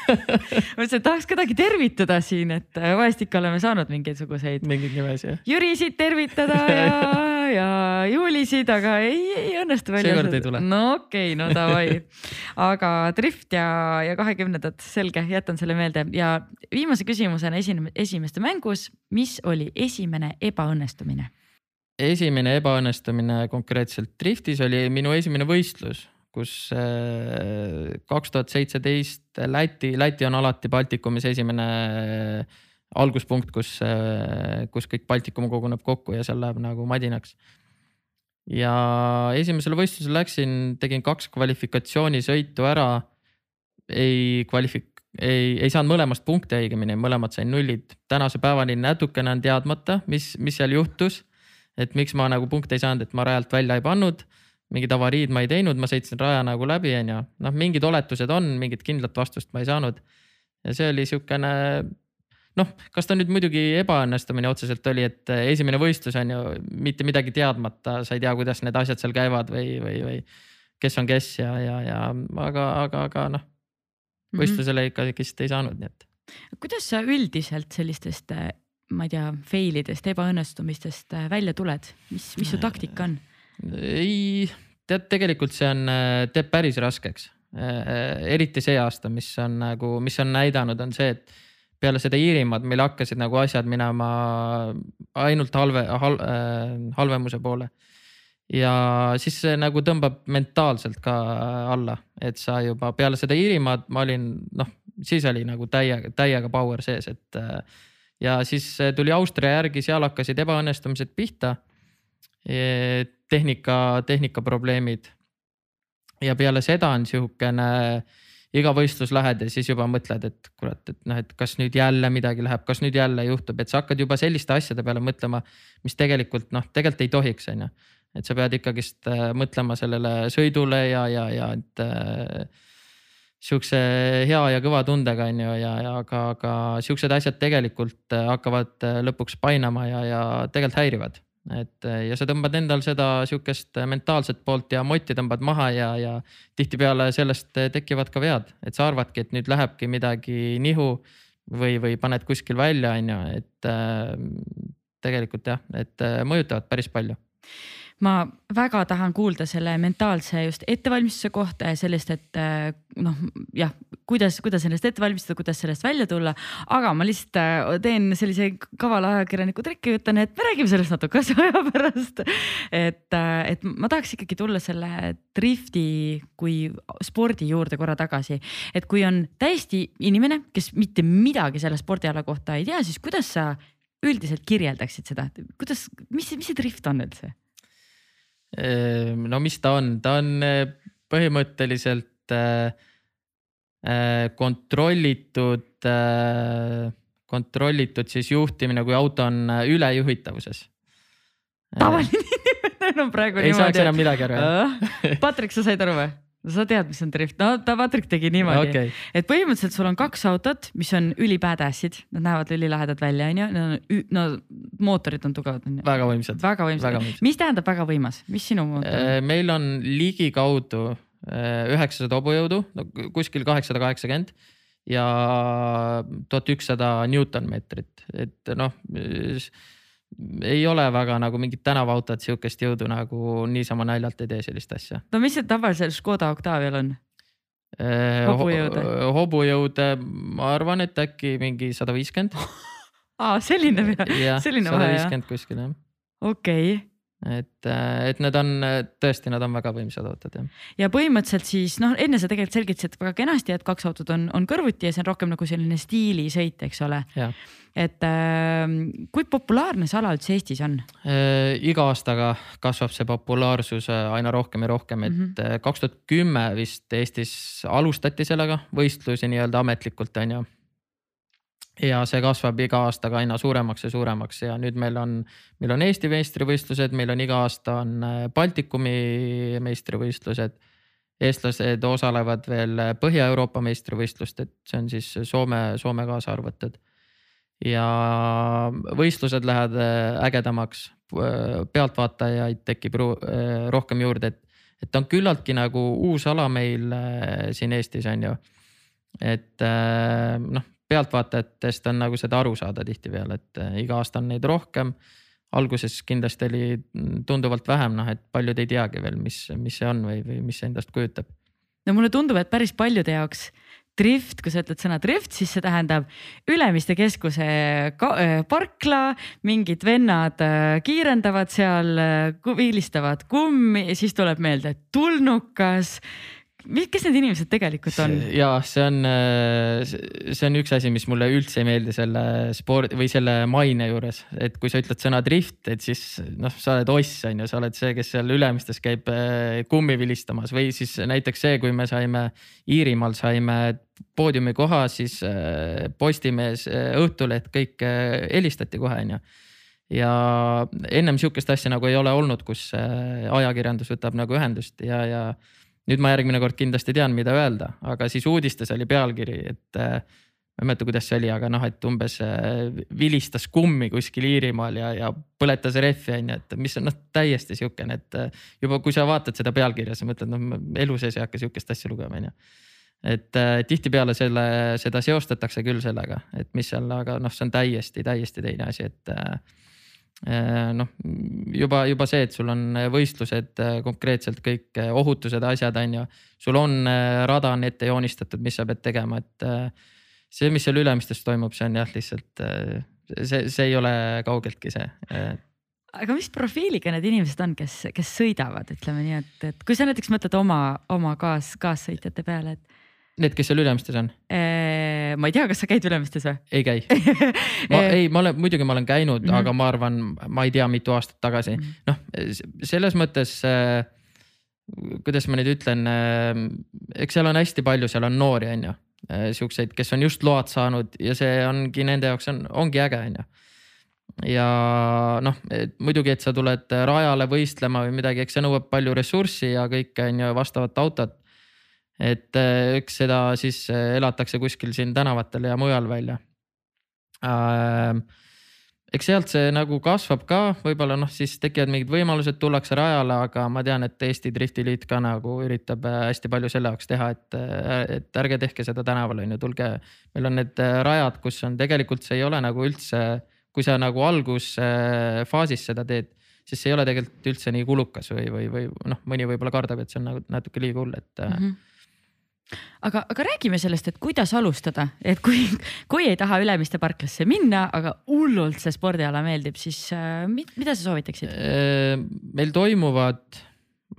A: mõtlesin, et tahaks kedagi tervitada siin, et vahest ikka oleme saanud mingisuguseid.
C: mingeid nimesid jah.
A: Jürisid tervitada ja, ja Juulisid, aga ei, ei õnnestu välja.
C: seekord ei tule.
A: no okei okay,, no davai. aga drift ja, ja kahekümnendad, selge, jätan selle meelde ja viimase küsimusena esine, esimeste mängus, mis oli esimene ebaõnnestumine?
C: esimene ebaõnnestumine konkreetselt driftis oli minu esimene võistlus kus äh, kaks tuhat seitseteist Läti, Läti on alati Baltikumis esimene äh, alguspunkt, kus, äh, kus kõik Baltikum koguneb kokku ja seal läheb nagu madinaks. ja esimesele võistlusele läksin, tegin kaks kvalifikatsioonisõitu ära. ei kvalifik-, ei, ei saanud mõlemast punkte õigemini, mõlemad sain nullid. tänase päevani natukene on teadmata, mis, mis seal juhtus. et miks ma nagu punkte ei saanud, et ma rajalt välja ei pannud mingid avariid ma ei teinud, ma sõitsin raja nagu läbi, on ju, noh, mingid oletused on, mingit kindlat vastust ma ei saanud. ja see oli sihukene noh, kas ta nüüd muidugi ebaõnnestumine otseselt oli, et esimene võistlus on ju mitte midagi teadmata, sa ei tea, kuidas need asjad seal käivad või, või, või kes on kes ja, ja, ja aga, aga, aga noh, mhm. võistlusele ikkagist ei saanud, nii et.
A: kuidas sa üldiselt sellistest, ma ei tea, fail idest, ebaõnnestumistest välja tuled, mis, mis su taktika on?
C: Ei, tead, tegelikult see on, äh, teeb päris raskeks. Äh, eriti see aasta, mis on nagu, mis on näidanud, on see, et peale seda Iirimaad meil hakkasid nagu asjad minema ainult halve hal,, äh, halvemuse poole. ja siis see nagu tõmbab mentaalselt ka alla, et sa juba peale seda Iirimaad ma olin noh, siis oli nagu täiega, täiega power sees, et. ja siis tuli Austria järgi, seal hakkasid ebaõnnestumised pihta tehnika, tehnikaprobleemid. ja peale seda on sihukene, iga võistlus lähed ja siis juba mõtled, et kurat, et noh, et kas nüüd jälle midagi läheb, kas nüüd jälle juhtub, et sa hakkad juba selliste asjade peale mõtlema, mis tegelikult noh, tegelikult ei tohiks, on ju. et sa pead ikkagist äh, mõtlema sellele sõidule ja, ja, ja et äh, sihukese hea ja kõva tundega on ju ja, ja aga, aga sihukesed asjad tegelikult äh, hakkavad äh, lõpuks painama ja, ja tegelikult häirivad et ja sa tõmbad endal seda sihukest mentaalset poolt ja moti tõmbad maha ja, ja tihtipeale sellest tekivad ka vead, et sa arvadki, et nüüd lähebki midagi nihu või, või paned kuskil välja, on ju, et äh, tegelikult jah, et äh, mõjutavad päris palju
A: ma väga tahan kuulda selle mentaalse just ettevalmistuse kohta ja sellest, et äh, noh, jah, kuidas, kuidas ennast ette valmistada, kuidas sellest välja tulla. aga ma lihtsalt äh, teen sellise kavala ajakirjaniku trikki, ütlen, et me räägime sellest natukese aja pärast. et, äh, et ma tahaks ikkagi tulla selle drifti kui spordi juurde korra tagasi, et kui on täiesti inimene, kes mitte midagi selle spordiala kohta ei tea, siis kuidas sa üldiselt kirjeldaksid seda, kuidas, mis, mis see drift on üldse?
C: Ehm, no mis ta on, ta on eh, põhimõtteliselt äh, kontrollitud äh,, kontrollitud siis juhtimine, kui auto on ülejuhitavuses.
A: tavaline inimene no praegu
C: ei niimoodi. saaks enam midagi aru
A: jah? Patrik, sa said aru või? Sa tead, mis on drift, no ta Patrick tegi niimoodi okay., et põhimõtteliselt sul on kaks autot, mis on ülibadass'id, nad näevad ülilahedad välja, onju, no mootorid on tugevad.
C: väga võimsad.
A: väga võimsad, mis tähendab väga võimas, mis sinu mootor on?
C: Äh, meil on ligikaudu äh, üheksasada hobujõudu, no kuskil kaheksasada kaheksakümmend ja tuhat ükssada Newtonmeetrit, et noh ei ole väga nagu mingit tänavaautod sihukest jõudu nagu niisama naljalt ei tee sellist asja.
A: no mis see tavalisel Škoda Octavial on?
C: Eh, hobujõude? hobujõude, ma arvan, et äkki mingi sada viiskümmend. [laughs]
A: aa, selline, selline
C: vahe jah? sada viiskümmend kuskil jah.
A: okei okay
C: et, äh, et need on tõesti, nad on väga võimsad autod jah.
A: ja põhimõtteliselt siis noh, enne sa tegelikult selgitasid väga kenasti, et kaks autot on, on kõrvuti ja see on rohkem nagu selline stiilisõit, eks ole. et äh, kui populaarne see ala üldse Eestis on
C: äh,? iga aastaga kasvab see populaarsus äh, aina rohkem ja rohkem, et mhm. äh, kaks tuhat kümme vist Eestis alustati sellega võistlusi nii-öelda ametlikult on ju ja see kasvab iga aastaga aina suuremaks ja suuremaks ja nüüd meil on, meil on Eesti meistrivõistlused, meil on iga aasta on äh, Baltikumi meistrivõistlused. eestlased osalevad veel Põhja-Euroopa meistrivõistlust, et see on siis Soome, Soome kaasa arvatud. ja võistlused lähevad äh, ägedamaks, pealtvaatajaid tekib rohkem juurde, et, et ta on küllaltki nagu uus ala meil siin Eestis on ju et noh, pealtvaatajatest on nagu seda aru saada tihtipeale, et äh, iga aasta on neid rohkem. alguses kindlasti oli tunduvalt vähem, noh et paljud ei teagi veel, mis, mis see on või, või mis see endast kujutab.
A: no mulle tundub, et päris paljude jaoks drift, kui sa ütled sõna drift, siis see tähendab Ülemiste keskuse äh, parkla, mingid vennad äh, kiirendavad seal, vilistavad kummi siis tuleb meelde tulnukas kes need inimesed tegelikult on?
C: ja see on, äh, see on üks asi, mis mulle üldse ei meeldi selle spordi või selle maine juures, et kui sa ütled sõna drift, et siis noh, sa oled oss on ju, sa oled see, kes seal Ülemistes käib äh, kummi vilistamas. Või siis näiteks see, kui me saime Iirimaal saime poodiumi koha, siis äh, Postimees, Õhtuleht, kõik helistati kohe on ju. Ja ennem sihukest asja nagu ei ole olnud, kus ajakirjandus võtab nagu ühendust ja, ja nüüd ma järgmine kord kindlasti tean, mida öelda, aga siis uudistes oli pealkiri, et äh, ma ei mäleta, kuidas see oli, aga noh, et umbes äh, vilistas kummi kuskil Iirimaal ja, ja põletas rehvi on ju, et mis on noh, täiesti sihukene, et äh, juba kui sa vaatad seda pealkirja, sa mõtled, noh elu sees ei hakka sihukest asja lugema, on ju. Et äh, tihtipeale selle, seda seostatakse küll sellega, et mis seal, aga noh, see on täiesti, täiesti teine asi, et noh, juba, juba see, et sul on võistlused äh, konkreetselt kõik äh, ohutused, asjad on ju. sul on rada on ette joonistatud, mis sa pead tegema, et see, mis seal Ülemistes toimub, see on jah, lihtsalt see, see ei ole kaugeltki see
A: aga mis profiiliga need inimesed on, kes, kes sõidavad, ütleme nii, et, et kui sa näiteks mõtled oma, oma kaas, kaassõitjate peale, et
C: Need, kes seal Ülemistes on?
A: ma ei tea, kas sa käid Ülemistes või?
C: ei käi [laughs] ma ei, ma olen, muidugi ma olen käinud mm, -hmm. aga ma arvan, ma ei tea, mitu aastat tagasi mm -hmm., noh selles mõttes äh, kuidas ma nüüd ütlen, eks seal on hästi palju, seal on noori, on ju, siukseid, kes on just load saanud ja see ongi nende jaoks on, ongi äge, on ju. ja noh, muidugi, et sa tuled rajale võistlema või midagi, eks see nõuab palju ressurssi ja kõike on ju vastavat autot et äh, eks seda siis äh, elatakse kuskil siin tänavatel ja mujal välja. Ähm, eks sealt see nagu kasvab ka, võib-olla noh, siis tekivad mingid võimalused, tullakse rajale, aga ma tean, et Eesti Driftiliit ka nagu üritab äh, hästi palju selle jaoks teha, et, et ärge tehke seda tänaval, on ju, tulge. meil on need rajad, kus on tegelikult see ei ole nagu üldse, kui sa nagu algusfaasis seda teed siis see ei ole tegelikult üldse nii kulukas või, või, või noh, mõni võib-olla kardab, et see on nagu natuke liiga hull, et mm. -hmm
A: aga, aga räägime sellest, et kuidas alustada, et kui, kui ei taha Ülemiste parklasse minna, aga hullult see spordiala meeldib, siis äh, mida sa soovitaksid?
C: Äh, meil toimuvad,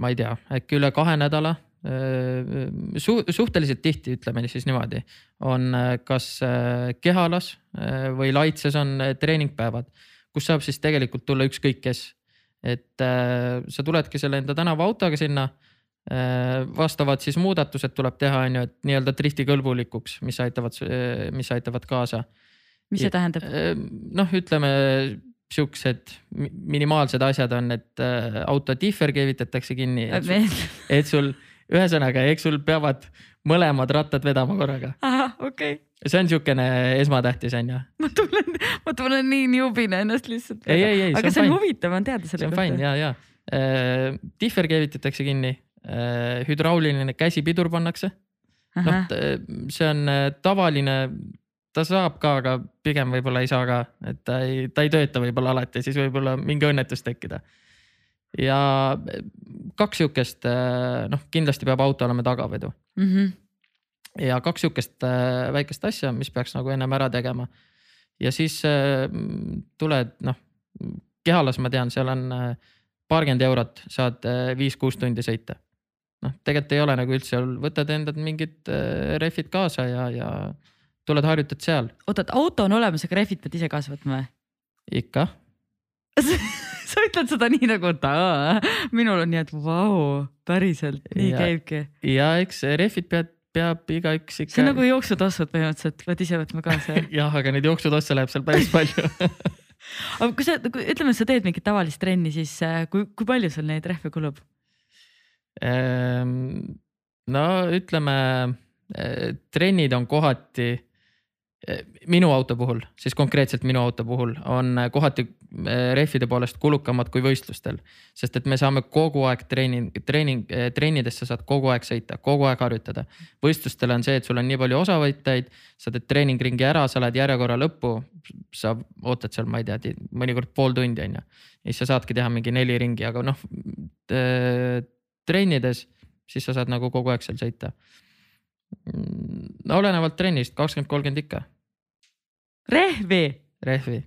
C: ma ei tea, äkki üle kahe nädala äh, su. suhteliselt tihti, ütleme siis niimoodi, on kas Kehalas või Laitses on treeningpäevad, kus saab siis tegelikult tulla ükskõik kes. et sa tuledki selle enda tänavaautoga sinna vastavad siis muudatused tuleb teha, on ju, et nii-öelda drifti kõlbulikuks, mis aitavad, mis aitavad kaasa.
A: mis see tähendab?
C: Äh, noh, ütleme siuksed minimaalsed asjad on, et äh, auto differ keevitatakse kinni, [laughs] et sul ühesõnaga, eks sul peavad mõlemad rattad vedama korraga.
A: ahah, okei okay.
C: see on siukene esmatähtis on ju.
A: ma tunnen, ma tunnen nii newbina ennast lihtsalt. aga see on, see on huvitav on teada
C: selle kohta. see on fine ja, ja. Differ keevitatakse kinni Äh, hüdrauliline käsipidur pannakse. noh, see on äh, tavaline, ta saab ka, aga pigem võib-olla ei saa ka, et ta ei, ta ei tööta võib-olla alati, siis võib-olla mingi õnnetus tekkida. ja äh, kaks sihukest, noh, kindlasti peab auto olema tagavedu mm. -hmm. ja kaks sihukest väikest asja, mis peaks nagu ennem ära tegema. ja siis tuled, noh, Kehalas ma tean, seal on paarkümmend eurot, saad viis-kuus tundi sõita noh, tegelikult ei ole nagu üldse, võtad endad mingid äh, rehvid kaasa ja, ja tuled harjutad seal.
A: oota, et auto on olemas, aga rehvid pead ise kaasa võtma või?
C: ikka [laughs]
A: sa ütled seda nii nagu, et aa, minul on nii, et vau, päriselt, nii ja, käibki.
C: ja eks rehvid pead, peab igaüks ikka.
A: see on nagu jooksutossud põhimõtteliselt, pead ise võtma kaasa
C: jah, [laughs] aga neid jooksutosse läheb seal päris palju [laughs]
A: aga kui sa, ütleme, sa teed mingit tavalist trenni, siis äh, kui, kui palju sul neid rehve kulub?
C: Ehm, no ütleme, äh, trennid on kohati minu auto puhul, siis konkreetselt minu auto puhul on kohati eh, rehvide poolest kulukamad kui võistlustel. sest et me saame kogu aeg treening, treening, eh, trennides sa saad kogu aeg sõita, kogu aeg harjutada. võistlustel on see, et sul on nii palju osavõtjaid, sa teed treeningringi ära, sa lähed järjekorra lõppu. sa ootad seal, ma ei tea, mõnikord pool tundi on ju. ja siis sa saadki teha mingi neli ringi, aga noh trennides, siis sa saad nagu kogu aeg seal sõita no olenevalt trennist, kakskümmend, kolmkümmend ikka.
A: rehvi?
C: rehvi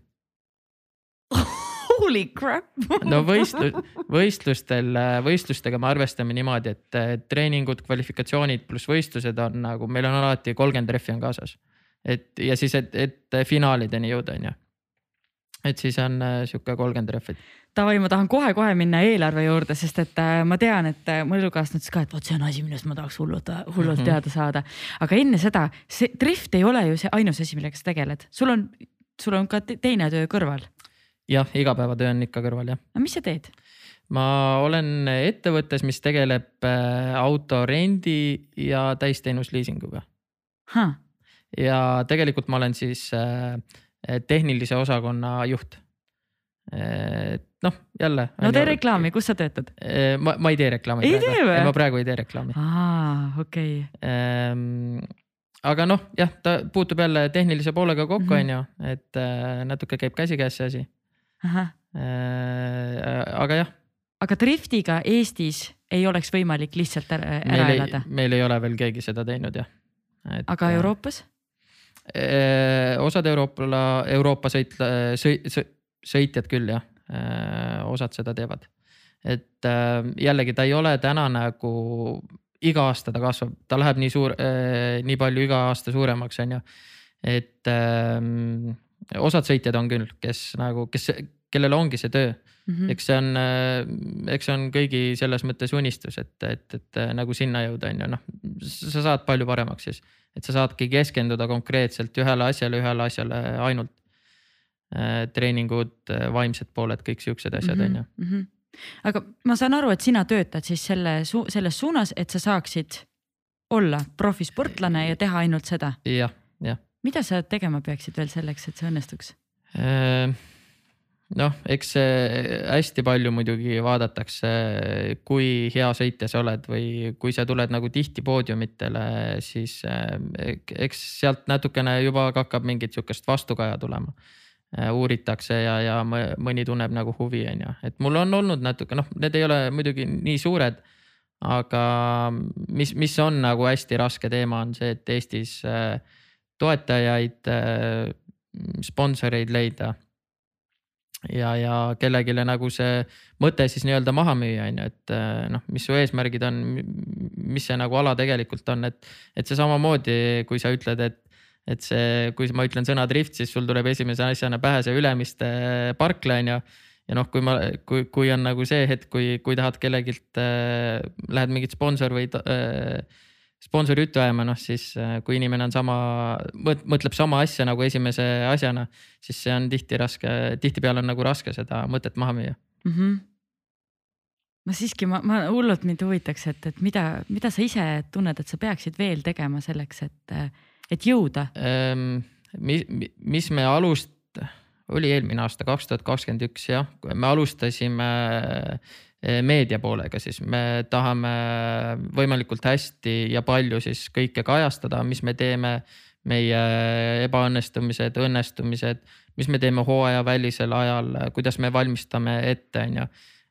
A: Holy crap
C: no võistlu-, võistlustel, võistlustega me arvestame niimoodi, et treeningud, kvalifikatsioonid pluss võistlused on nagu, meil on alati kolmkümmend rehvi on kaasas. et ja siis, et, et finaalideni jõuda, on ju. Et siis on äh, sihuke kolmkümmend rehvi
A: davai, ma tahan kohe-kohe minna eelarve juurde, sest et äh, ma tean, et äh, mu elukaaslane ütles ka, et vot see on asi, millest ma tahaks hullult, hullult mm -hmm. teada saada. aga enne seda, see drift ei ole ju see ainus asi, millega sa tegeled, sul on, sul on ka teine töö kõrval.
C: jah, igapäevatöö on ikka kõrval jah.
A: aga mis sa teed?
C: ma olen ettevõttes, mis tegeleb äh, auto rendi ja täisteenusliisinguga. ja tegelikult ma olen siis tehnilise osakonna juht et noh, jälle.
A: no tee reklaami, kus sa töötad?
C: ma, ma ei tee reklaami.
A: ei tee või?
C: ma praegu ei tee reklaami.
A: aa, okei okay..
C: Ehm, aga noh, jah, ta puutub jälle tehnilise poolega kokku, mhm. on ju, et natuke käib käsikäes see asi. Aga jah.
A: aga driftiga Eestis ei oleks võimalik lihtsalt ära, ära
C: meil
A: elada?
C: meil ei ole veel keegi seda teinud jah.
A: aga Euroopas?
C: Osad Euroopa, Euroopa sõit, sõit, sõitjad küll jah, äh, osad seda teevad. et äh, jällegi ta ei ole täna nagu iga aasta ta kasvab, ta läheb nii suur, äh, nii palju iga aasta suuremaks, on ju. et ähm, osad sõitjad on küll, kes nagu, kes, kellel ongi see töö mm. -hmm. eks see on, eks see on kõigi selles mõttes unistus, et, et, et nagu sinna jõuda, on ju, noh, sa saad palju paremaks siis. Et sa saadki keskenduda konkreetselt ühele asjale, ühele asjale ainult. Äh, treeningud, äh, vaimsed pooled, kõik siuksed asjad
A: mhm,
C: on ju.
A: Mhm. aga ma saan aru, et sina töötad siis selle selles suunas, et sa saaksid olla profisportlane ja teha ainult seda.
C: jah, jah.
A: mida sa tegema peaksid veel selleks, et see õnnestuks?
C: Äh, noh, eks hästi palju muidugi vaadatakse, kui hea sõitja sa oled või kui sa tuled nagu tihti poodiumitele, siis eks sealt natukene juba hakkab mingit sihukest vastukaja tulema Äh, uuritakse ja, ja mõni tunneb nagu huvi, on ju, et mul on olnud natuke, noh, need ei ole muidugi nii suured. aga mis, mis on nagu hästi raske teema, on see, et Eestis toetajaid, sponsoreid leida. Ja, ja kellelegi nagu see mõte siis nii-öelda maha müüa, on ju, et noh, mis su eesmärgid on, mis see nagu ala tegelikult on, et, et see samamoodi, kui sa ütled, et et see, kui ma ütlen sõna drift, siis sul tuleb esimese asjana pähe see Ülemiste parkla on ju. ja noh, kui ma, kui, kui on nagu see hetk, kui, kui tahad kellegilt äh,, lähed mingit sponsor või äh, sponsori juttu ajama, noh siis äh, kui inimene on sama, mõtleb sama asja nagu esimese asjana, siis see on tihti raske, tihtipeale on nagu raske seda mõtet maha müüa
A: mm. -hmm ma siiski, ma, ma hullult mind huvitaks, et, et mida, mida sa ise tunned, et sa peaksid veel tegema selleks, et et jõuda
C: ähm,? mis, mis me alust-, oli eelmine aasta, kaks tuhat kakskümmend üks jah, me alustasime eh, meedia poolega, siis me tahame võimalikult hästi ja palju siis kõike kajastada, mis me teeme, meie ebaõnnestumised, õnnestumised, mis me teeme hooajavälisel ajal, kuidas me valmistame ette, on ju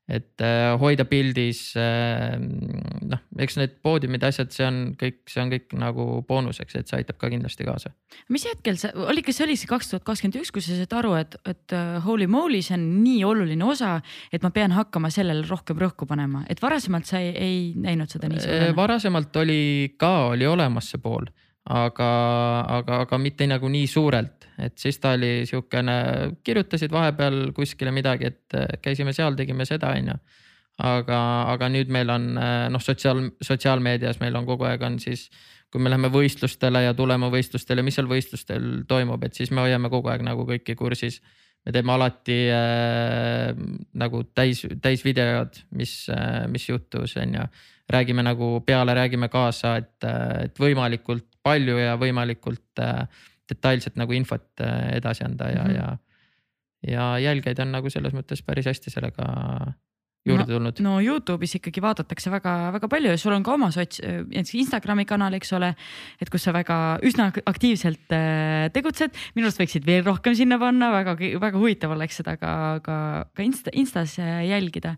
C: et äh, hoida pildis äh, noh, eks need poodiumid, asjad, see on kõik, see on kõik nagu boonuseks, et see aitab ka kindlasti kaasa.
A: mis hetkel see oli, kas see oli see kaks tuhat kakskümmend üks, kui sa said aru, et, et uh, holy moly, see on nii oluline osa, et ma pean hakkama sellele rohkem rõhku panema, et varasemalt sa ei, ei näinud seda nii suurena?
C: varasemalt oli ka, oli olemas see pool aga, aga, aga mitte nagu nii suurelt, et siis ta oli siukene, kirjutasid vahepeal kuskile midagi, et äh, käisime seal, tegime seda, on ju. aga, aga nüüd meil on noh, sotsiaal, sotsiaalmeedias meil on kogu aeg on siis kui me läheme võistlustele ja tuleme võistlustele, mis seal võistlustel toimub, et siis me hoiame kogu aeg nagu kõiki kursis. me teeme alati äh, nagu täis, täisvideod, mis äh,, mis juhtus, on ju. räägime nagu peale, räägime kaasa, et, et võimalikult palju ja võimalikult äh, detailselt nagu infot äh, edasi anda ja mm, -hmm. ja. ja jälgijaid on nagu selles mõttes päris hästi sellega juurde tulnud.
A: no Youtube'is ikkagi vaadatakse väga-väga palju ja sul on ka oma sots, näiteks Instagrami kanal, eks ole. et kus sa väga üsna aktiivselt äh, tegutsed, minu arust võiksid veel rohkem sinna panna, väga-väga huvitav oleks seda ka, ka, ka Insta, Instas äh, jälgida.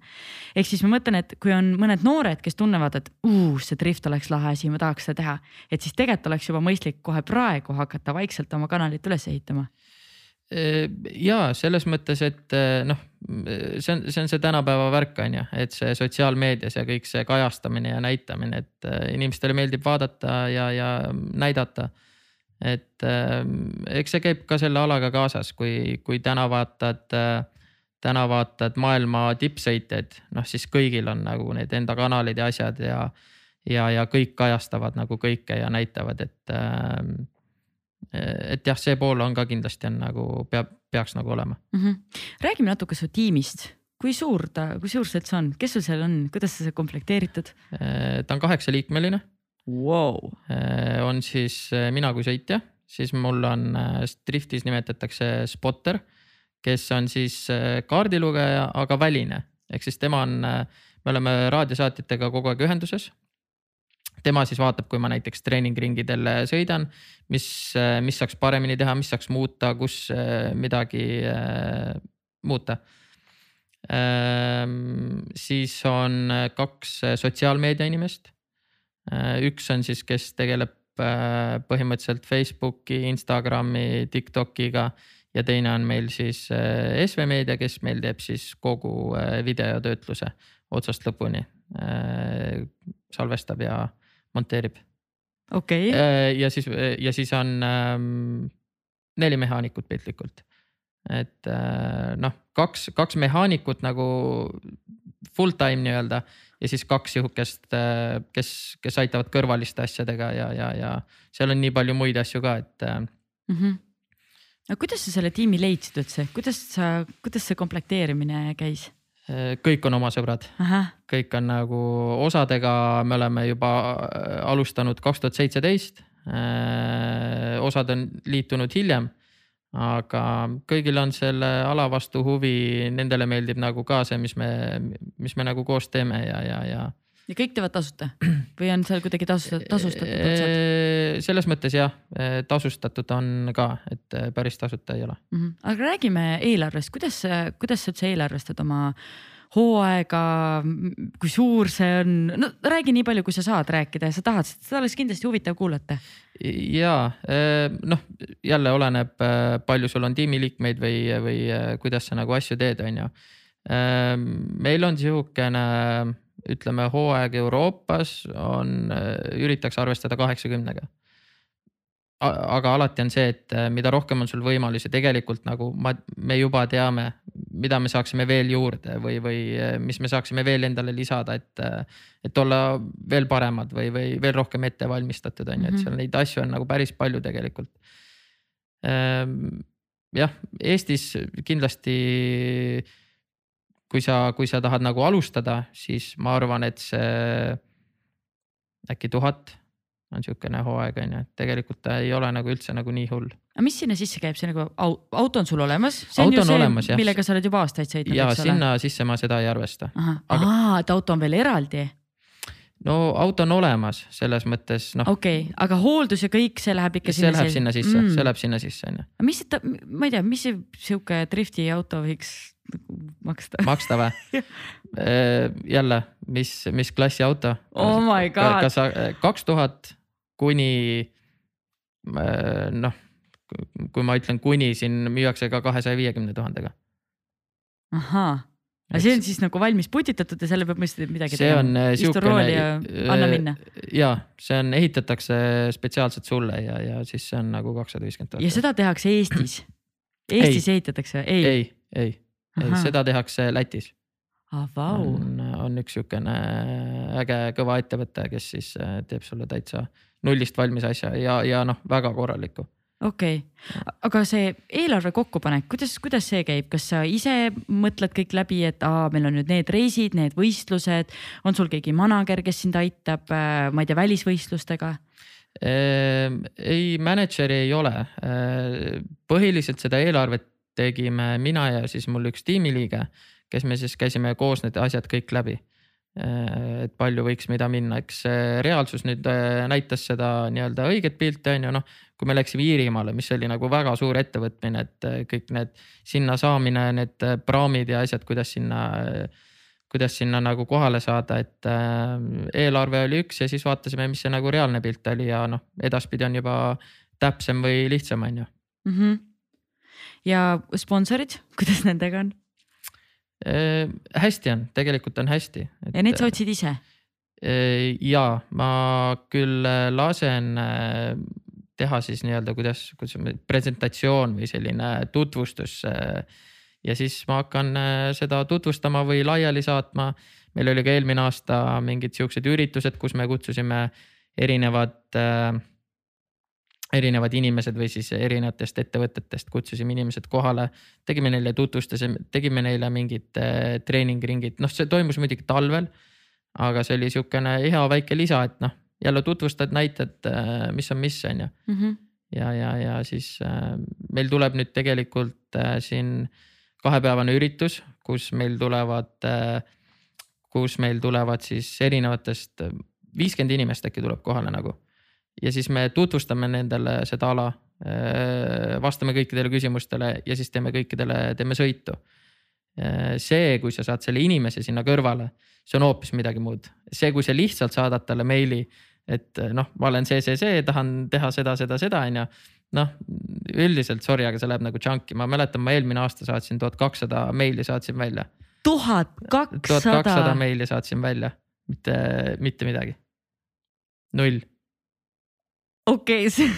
A: ehk siis ma mõtlen, et kui on mõned noored, kes tunnevad, et uh, see drift oleks lahe asi, ma tahaks seda teha, et siis tegelikult oleks juba mõistlik kohe praegu hakata vaikselt oma kanalit üles ehitama
C: ja selles mõttes, et noh, see on, see on see tänapäeva värk, on ju, et see sotsiaalmeedias ja kõik see kajastamine ja näitamine, et inimestele meeldib vaadata ja, ja näidata. et eks see käib ka selle alaga kaasas, kui, kui täna vaatad, täna vaatad maailma tippsõitjaid, noh siis kõigil on nagu need enda kanalid ja asjad ja. ja, ja kõik kajastavad nagu kõike ja näitavad, et et jah, see pool on ka kindlasti on nagu peab, peaks nagu olema.
A: Mm. -hmm. räägime natuke su tiimist, kui suur ta, kui suur see üldse on, kes sul seal on, kuidas sa komplekteeritud?
C: Äh, ta on kaheksaliikmeline.
A: Wow..
C: Äh, on siis äh, mina kui sõitja, siis mul on driftis nimetatakse spotter, kes on siis kaardilugeja, aga väline. Ehk siis tema on, me oleme raadiosaatjatega kogu aeg ühenduses tema siis vaatab, kui ma näiteks treeningringidel sõidan, mis, mis saaks paremini teha, mis saaks muuta, kus äh, midagi äh, muuta. Ähm, siis on kaks sotsiaalmeedia inimest. Äh, üks on siis, kes tegeleb põhimõtteliselt Facebooki, Instagrami, Tiktokiga ja teine on meil siis SV Meedia, kes meil teeb siis kogu videotöötluse otsast lõpuni. salvestab ja monteerib.
A: okei okay..
C: Äh, ja siis, ja siis on ähm, neli mehaanikut piltlikult. et äh, noh, kaks, kaks mehaanikut nagu full time nii-öelda ja siis kaks sihukest, äh, kes, kes aitavad kõrvaliste asjadega ja, ja, ja seal on nii palju muid asju ka, et mm.
A: -hmm. no kuidas sa selle tiimi leidsid üldse, kuidas sa, kuidas see komplekteerimine käis?
C: Kõik on oma sõbrad, kõik on nagu osadega, me oleme juba äh, alustanud kaks tuhat seitseteist. Äh, osad on liitunud hiljem, aga kõigil on selle ala vastu huvi, nendele meeldib nagu ka see, mis me, mis me nagu koos teeme ja, ja, ja
A: ja kõik teevad tasuta või on seal kuidagi tasustatud, tasustatud otsad?
C: selles mõttes jah, tasustatud on ka, et päris tasuta ei ole
A: mm. -hmm. aga räägime eelarvest, kuidas, kuidas sa üldse eelarvestad oma hooaega, kui suur see on, no räägi nii palju, kui sa saad rääkida ja sa tahad, seda oleks kindlasti huvitav kuulata.
C: ja noh, jälle oleneb, palju sul on tiimiliikmeid või, või kuidas sa nagu asju teed, on ju. meil on sihukene ütleme, hooaeg Euroopas on, üritaks arvestada kaheksakümnega. aga alati on see, et äh, mida rohkem on sul võimalusi, tegelikult nagu ma, me juba teame, mida me saaksime veel juurde või, või äh, mis me saaksime veel endale lisada, et. Äh, et olla veel paremad või, või veel rohkem ette valmistatud, on ju, et seal neid asju on nagu päris palju tegelikult. Ehm, jah, Eestis kindlasti kui sa, kui sa tahad nagu alustada, siis ma arvan, et see äkki tuhat on sihukene hooaeg on ju, et tegelikult ta ei ole nagu üldse nagu nii hull.
A: aga mis sinna sisse käib, see nagu auto on sul olemas? on auto on see, millega sa oled juba aastaid sõitnud,
C: eks ole? sinna sisse ma seda ei arvesta.
A: Aga... aa, et auto on veel eraldi?
C: No auto on olemas selles mõttes noh.
A: okei okay,, aga hooldus ja kõik, see läheb ikka
C: see sinna. läheb sinna sisse mm., see läheb sinna sisse on ju.
A: mis see, ma ei tea, mis see sihuke drifti auto võiks maksta. [laughs]
C: maksta või jälle, mis, mis klassi auto?
A: oh my god.
C: kas sa kaks tuhat kuni noh, kui ma ütlen kuni, siin müüakse ka kahesaja viiekümne tuhandega.
A: ahhaa, aga see on siis nagu valmis putitatud ja selle peab mõistlikult midagi
C: see tegema?
A: Äh,
C: istu rooli
A: ja anna minna.
C: ja see on, ehitatakse spetsiaalselt sulle ja, ja siis see on nagu kakssada viiskümmend tuhat.
A: ja seda tehakse Eestis? [clears throat] Eestis ei. ehitatakse,
C: ei? ei, ei, ei, seda tehakse Lätis
A: ah,. Wow.
C: on, on üks sihukene äge kõva ettevõte, kes siis äh, teeb sulle täitsa nullist valmis asja ja, ja noh, väga korraliku
A: okei okay., aga see eelarve kokkupanek, kuidas, kuidas see käib, kas sa ise mõtled kõik läbi, et aa, meil on nüüd need reisid, need võistlused, on sul keegi manager, kes sind aitab, äh, ma ei tea, välisvõistlustega?
C: Ehm, ei, mänedžeri ei ole. Ehm, põhiliselt seda eelarvet tegime mina ja siis mul üks tiimiliige, kes me siis käisime koos need asjad kõik läbi. Ehm, et palju võiks mida minna, eks reaalsus nüüd näitas seda nii-öelda õiget pilti on ju noh. kui me läksime Iirimaale, mis oli nagu väga suur ettevõtmine, et kõik need sinna saamine, need praamid ja asjad, kuidas sinna kuidas sinna nagu kohale saada, et äh, eelarve oli üks ja siis vaatasime, mis see nagu reaalne pilt oli ja noh, edaspidi on juba täpsem või lihtsam, on ju
A: mm. -hmm. ja sponsorid, [laughs] kuidas nendega on
C: äh,? Hästi on, tegelikult on hästi.
A: ja neid sa otsid ise?
C: Äh, ja ma küll lasen äh, teha siis nii-öelda, kuidas, kuidas presentatsioon või selline tutvustus äh, ja siis ma hakkan äh, seda tutvustama või laiali saatma. meil oli ka eelmine aasta mingid siuksed üritused, kus me kutsusime erinevad äh, erinevad inimesed või siis erinevatest ettevõtetest kutsusime inimesed kohale, tegime neile tutvustusime, tegime neile mingid äh, treeningringid, noh, see toimus muidugi talvel. aga see oli sihukene hea väike lisa, et noh, jälle tutvustad, näitad, äh, mis on mis, on ju. Mhm. ja, ja, ja siis äh, meil tuleb nüüd tegelikult siin kahepäevane üritus, kus meil tulevad, kus meil tulevad siis erinevatest, viiskümmend inimest äkki tuleb kohale nagu. Ja siis me tutvustame nendele seda ala, äh, vastame kõikidele küsimustele ja siis teeme kõikidele, teeme sõitu. Äh, see, kui sa saad selle inimese sinna kõrvale, see on hoopis midagi muud, see, kui sa lihtsalt saadad talle meili, et noh, ma olen see, see, see, tahan teha seda, seda, seda, on ju noh, üldiselt sorry, aga see läheb nagu junk'i, ma mäletan, ma eelmine aasta saatsin tuhat kakssada meili saatsin välja.
A: tuhat kakssada.
C: tuhat kakssada meili saatsin välja, mitte, mitte midagi. null.
A: Okei okay,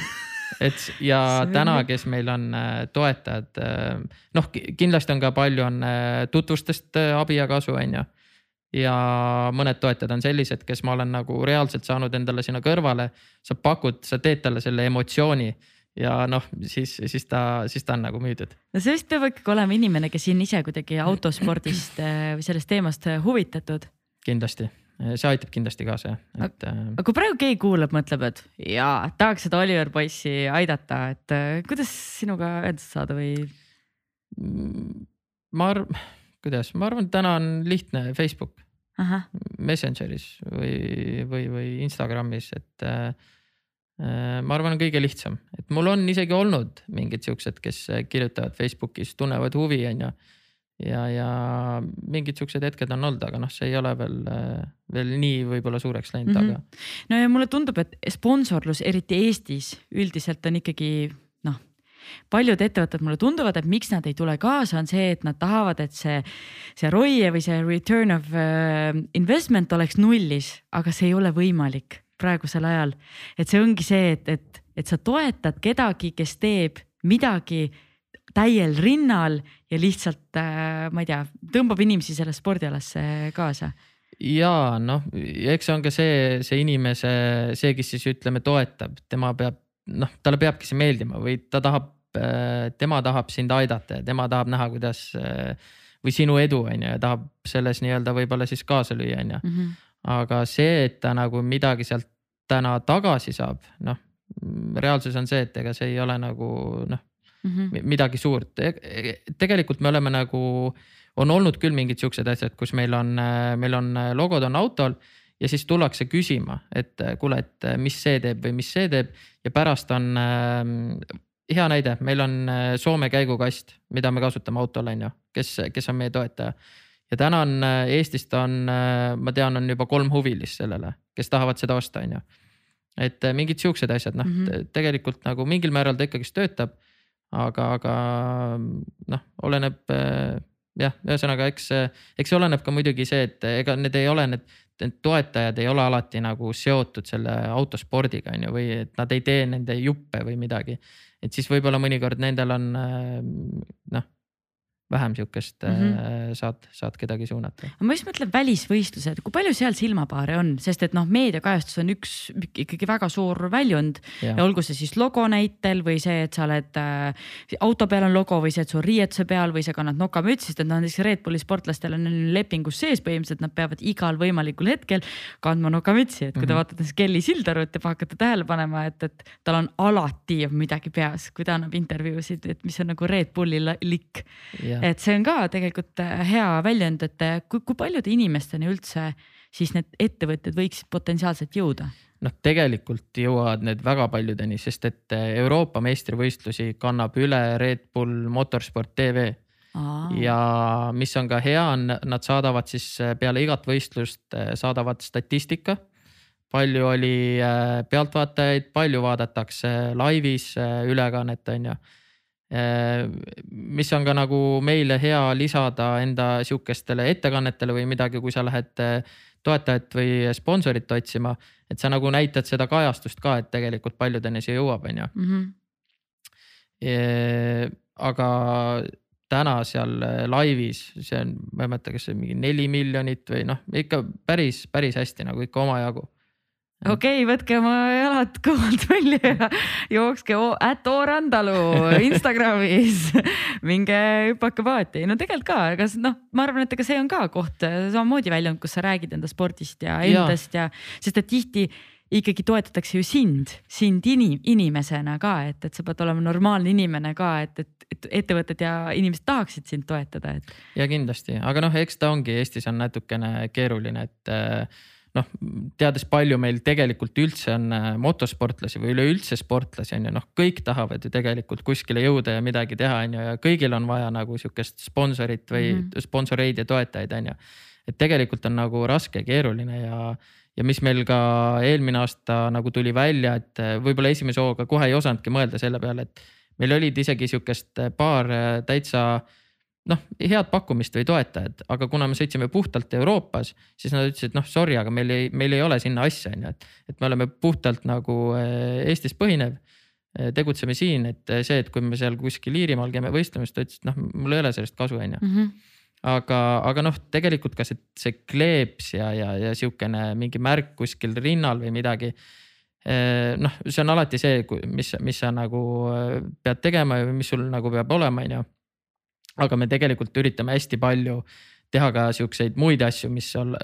C: et ja [laughs] täna, kes meil on äh, toetajad, äh, noh, kindlasti on ka palju on äh, tutvustest abi ja kasu, on ju ja mõned toetajad on sellised, kes ma olen nagu reaalselt saanud endale sinna kõrvale. sa pakud, sa teed talle selle emotsiooni ja noh, siis, siis ta, siis ta on nagu müüdud.
A: no see vist peab ikkagi olema inimene, kes on ise kuidagi autospordist või sellest teemast huvitatud.
C: kindlasti, see aitab kindlasti kaasa jah,
A: et. Äh, aga kui praegu keegi kuulab, mõtleb, et jaa, tahaks seda Oliver poissi aidata, et kuidas sinuga ühendust saada või?
C: Mm, ma arvan, kuidas, ma arvan, täna on lihtne Facebook. Messengeris või, või, või Instagramis, et äh, Äh, ma arvan, kõige lihtsam, et mul on isegi olnud mingid siuksed, kes kirjutavad Facebookis, tunnevad huvi, on ju. Ja, ja mingid siuksed hetked on olnud, aga noh, see ei ole veel, veel nii võib-olla suureks läinud mm, -hmm. aga.
A: no ja mulle tundub, et sponsorlus, eriti Eestis üldiselt on ikkagi noh paljud ettevõtted mulle tunduvad, et miks nad ei tule kaasa, on see, et nad tahavad, et see, see ROI või see return of uh, investment oleks nullis, aga see ei ole võimalik praegusel ajal. et see ongi see, et, et, et sa toetad kedagi, kes teeb midagi täiel rinnal ja lihtsalt äh, ma ei tea, tõmbab inimesi selle spordialasse kaasa
C: ja noh, eks see on ka see, see inimese, see, kes siis ütleme, toetab, tema peab noh, talle peabki see meeldima või ta tahab, äh, tema tahab sind aidata ja tema tahab näha, kuidas äh, või sinu edu on ju ja tahab selles nii-öelda võib-olla siis kaasa lüüa, on ju. Mhm. aga see, et ta nagu midagi sealt täna tagasi saab, noh reaalsus on see, et ega see ei ole nagu noh mm -hmm. midagi suurt e, e, tegelikult me oleme nagu, on olnud küll mingid siuksed asjad, kus meil on, meil on logod on autol ja siis tullakse küsima, et kuule, et mis see teeb või mis see teeb ja pärast on äh, hea näide, meil on Soome käigukast, mida me kasutame autol, on ju, kes, kes on meie toetaja. ja täna on Eestist on, ma tean, on juba kolm huvilist sellele, kes tahavad seda osta, on ju et äh, mingid siuksed asjad, noh mm -hmm. tegelikult nagu mingil määral ta ikkagist töötab. Aga, aga noh, oleneb äh, jah, ühesõnaga, eks, eks see oleneb ka muidugi see, et ega need ei ole need, need toetajad ei ole alati nagu seotud selle autospordiga on ju, või et nad ei tee nende juppe või midagi. et siis võib-olla mõnikord nendel on äh, noh, vähem sihukest mm -hmm. saad, saad kedagi suunata.
A: ma just mõtlen välisvõistlused, kui palju seal silmapaare on, sest et noh, meediakajastus on üks ikkagi väga suur väljund ja, ja olgu see siis logo näitel või see, et sa oled äh, auto peal on logo või see, et sul riietuse peal või sa kannad nokamütsi, sest et noh, näiteks Red Bulli sportlastel on lepingus sees põhimõtteliselt, nad peavad igal võimalikul hetkel kandma nokamütsi, et kui te mm -hmm. vaatate Kelly Sildarut ja hakkate tähele panema, et, et tal on alati midagi peas, kui ta annab intervjuusid, et mis on nagu Red Bulli likk et see on ka tegelikult äh, hea väljend, et äh, kui, kui paljude inimesteni üldse siis need ettevõtted võiksid potentsiaalselt jõuda?
C: noh, tegelikult jõuavad need väga paljudeni, sest et äh, Euroopa meistrivõistlusi kannab üle Red Bull Motorsport tv. Aa. ja mis on ka hea, on, nad saadavad siis peale igat võistlust saadavad statistika. palju oli pealtvaatajaid, palju vaadatakse laivis ülekannet, on ju mis on ka nagu meile hea lisada enda sihukestele ettekannetele või midagi, kui sa lähed äh, toetajat või sponsorit otsima, et sa nagu näitad seda kajastust ka, et tegelikult paljudeni see jõuab, on ju. Mhm. Äh, aga täna seal laivis, see on, ma ei mäleta, kas see mingi neli miljonit või noh, ikka päris, päris hästi nagu ikka omajagu
A: okei okay,, võtke oma jalad kõhult välja ja jookske at Orandalu Instagramis. Minge hüpake paati, no tegelikult ka, ega noh, ma arvan, et ega see on ka koht samamoodi väljund, kus sa räägid enda spordist ja endast ja, ja, sest et tihti ikkagi toetatakse ju sind, sind inim, inimesena ka, et, et sa pead olema normaalne inimene ka, et, et, et ettevõtted ja inimesed tahaksid sind toetada, et.
C: ja kindlasti, aga noh, eks ta ongi Eestis on natukene keeruline, et äh, noh, teades palju meil tegelikult üldse on äh, motosportlasi või üleüldse sportlasi on ju, noh, kõik tahavad ju tegelikult kuskile jõuda ja midagi teha, on ju, ja kõigil on vaja nagu sihukest sponsorit või mm -hmm. sponsoreid ja toetajaid, on ju. et tegelikult on nagu raske keeruline ja, ja mis meil ka eelmine aasta nagu tuli välja, et äh, võib-olla esimese hooga kohe ei osanudki mõelda selle peale, et meil olid isegi sihukest äh, paar täitsa noh, head pakkumist või toetajad, aga kuna me sõitsime puhtalt Euroopas, siis nad ütlesid, noh sorry, aga meil ei, meil ei ole sinna asja, on ju, et. et me oleme puhtalt nagu äh, Eestis põhinev. Äh, tegutseme siin, et see, et kui me seal kuskil Iirimaal käime võistlemas, ta ütles, et noh, mul ei ole sellest kasu, on ju mhm. aga, aga noh, tegelikult ka see, see kleeps ja, ja, ja sihukene mingi märk kuskil rinnal või midagi äh, noh, see on alati see, mis, mis sa nagu pead tegema või mis sul nagu peab olema, on ju aga me tegelikult üritame hästi palju teha ka siukseid muid asju, mis olla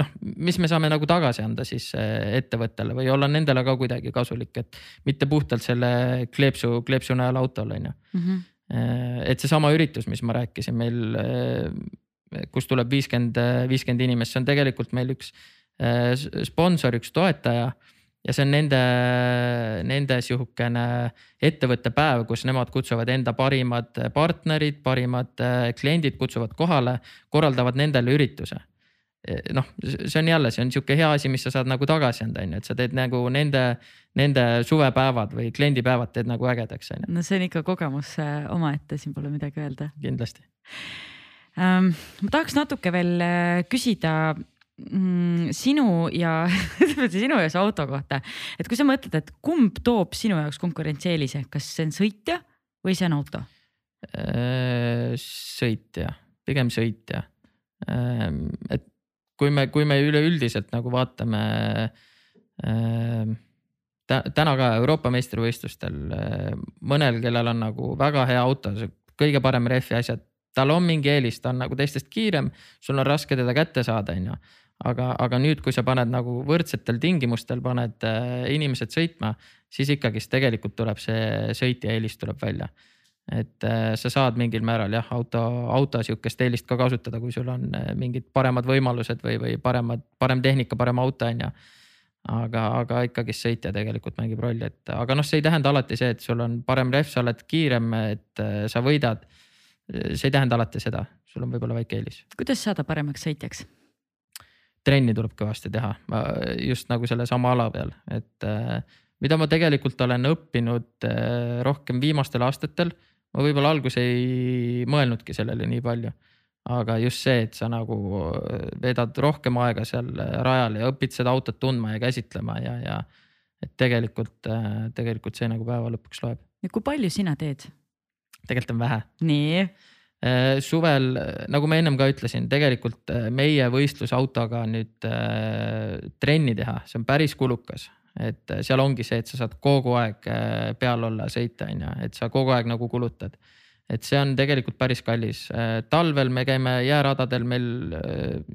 C: noh, mis me saame nagu tagasi anda siis eh, ettevõttele või olla nendele ka kuidagi kasulik, et mitte puhtalt selle kleepsu, kleepsu najal autol on ju mm. -hmm. et seesama üritus, mis ma rääkisin meil, eh, kus tuleb viiskümmend, viiskümmend inimest, see on tegelikult meil üks sponsor, üks toetaja ja see on nende, nende sihukene ettevõtte päev, kus nemad kutsuvad enda parimad partnerid, parimad äh, kliendid kutsuvad kohale, korraldavad nendele ürituse e, noh, see on jälle, see on sihuke hea asi, mis sa saad nagu tagasi anda, on ju, et sa teed nagu nende, nende suvepäevad või kliendipäevad teed nagu ägedaks, on ju.
A: no see on ikka kogemus äh, omaette, siin pole midagi öelda.
C: kindlasti
A: ähm,. ma tahaks natuke veel äh, küsida mm, sinu ja [laughs] sinu ja su auto kohta, et kui sa mõtled, et kumb toob sinu jaoks konkurentsieelise, kas see on sõitja või see on auto?
C: Äh, sõitja, pigem sõitja. Ähm, et kui me, kui me üleüldiselt nagu vaatame ähm, täna ka Euroopa meistrivõistlustel äh, mõnel, kellel on nagu väga hea auto, kõige parem rehvi asjad, tal on mingi eelis, ta on nagu teistest kiirem, sul on raske teda kätte saada, on ju aga, aga nüüd, kui sa paned nagu võrdsetel tingimustel paned äh, inimesed sõitma, siis ikkagist tegelikult tuleb see sõitja eelis tuleb välja. et äh, sa saad mingil määral jah, auto, auto sihukest eelist ka kasutada, kui sul on äh, mingid paremad võimalused või, või paremad, parem tehnika, parem auto on ju aga, aga ikkagist sõitja tegelikult mängib rolli, et aga noh, see ei tähenda alati see, et sul on parem rehv, sa oled kiirem, et sa võidad. see ei tähenda alati seda, sul on võib-olla väike eelis.
A: kuidas saada paremaks sõitjaks?
C: Trenni tuleb kõvasti teha just nagu sellesama ala peal, et äh, mida ma tegelikult olen õppinud äh, rohkem viimastel aastatel. ma võib-olla alguses ei mõelnudki sellele nii palju, aga just see, et sa nagu äh, veedad rohkem aega seal rajal ja õpid seda autot tundma ja käsitlema ja, ja et tegelikult, tegelikult see nagu päeva lõpuks loeb.
A: ja kui palju sina teed?
C: tegelikult on vähe.
A: nii
C: suvel, nagu ma ennem ka ütlesin, tegelikult äh, meie võistlusautoga nüüd äh, trenni teha, see on päris kulukas. et seal ongi see, et sa saad kogu aeg peal olla, sõita, on ju, et sa kogu aeg nagu kulutad. et see on tegelikult päris kallis. talvel me käime jääradadel, meil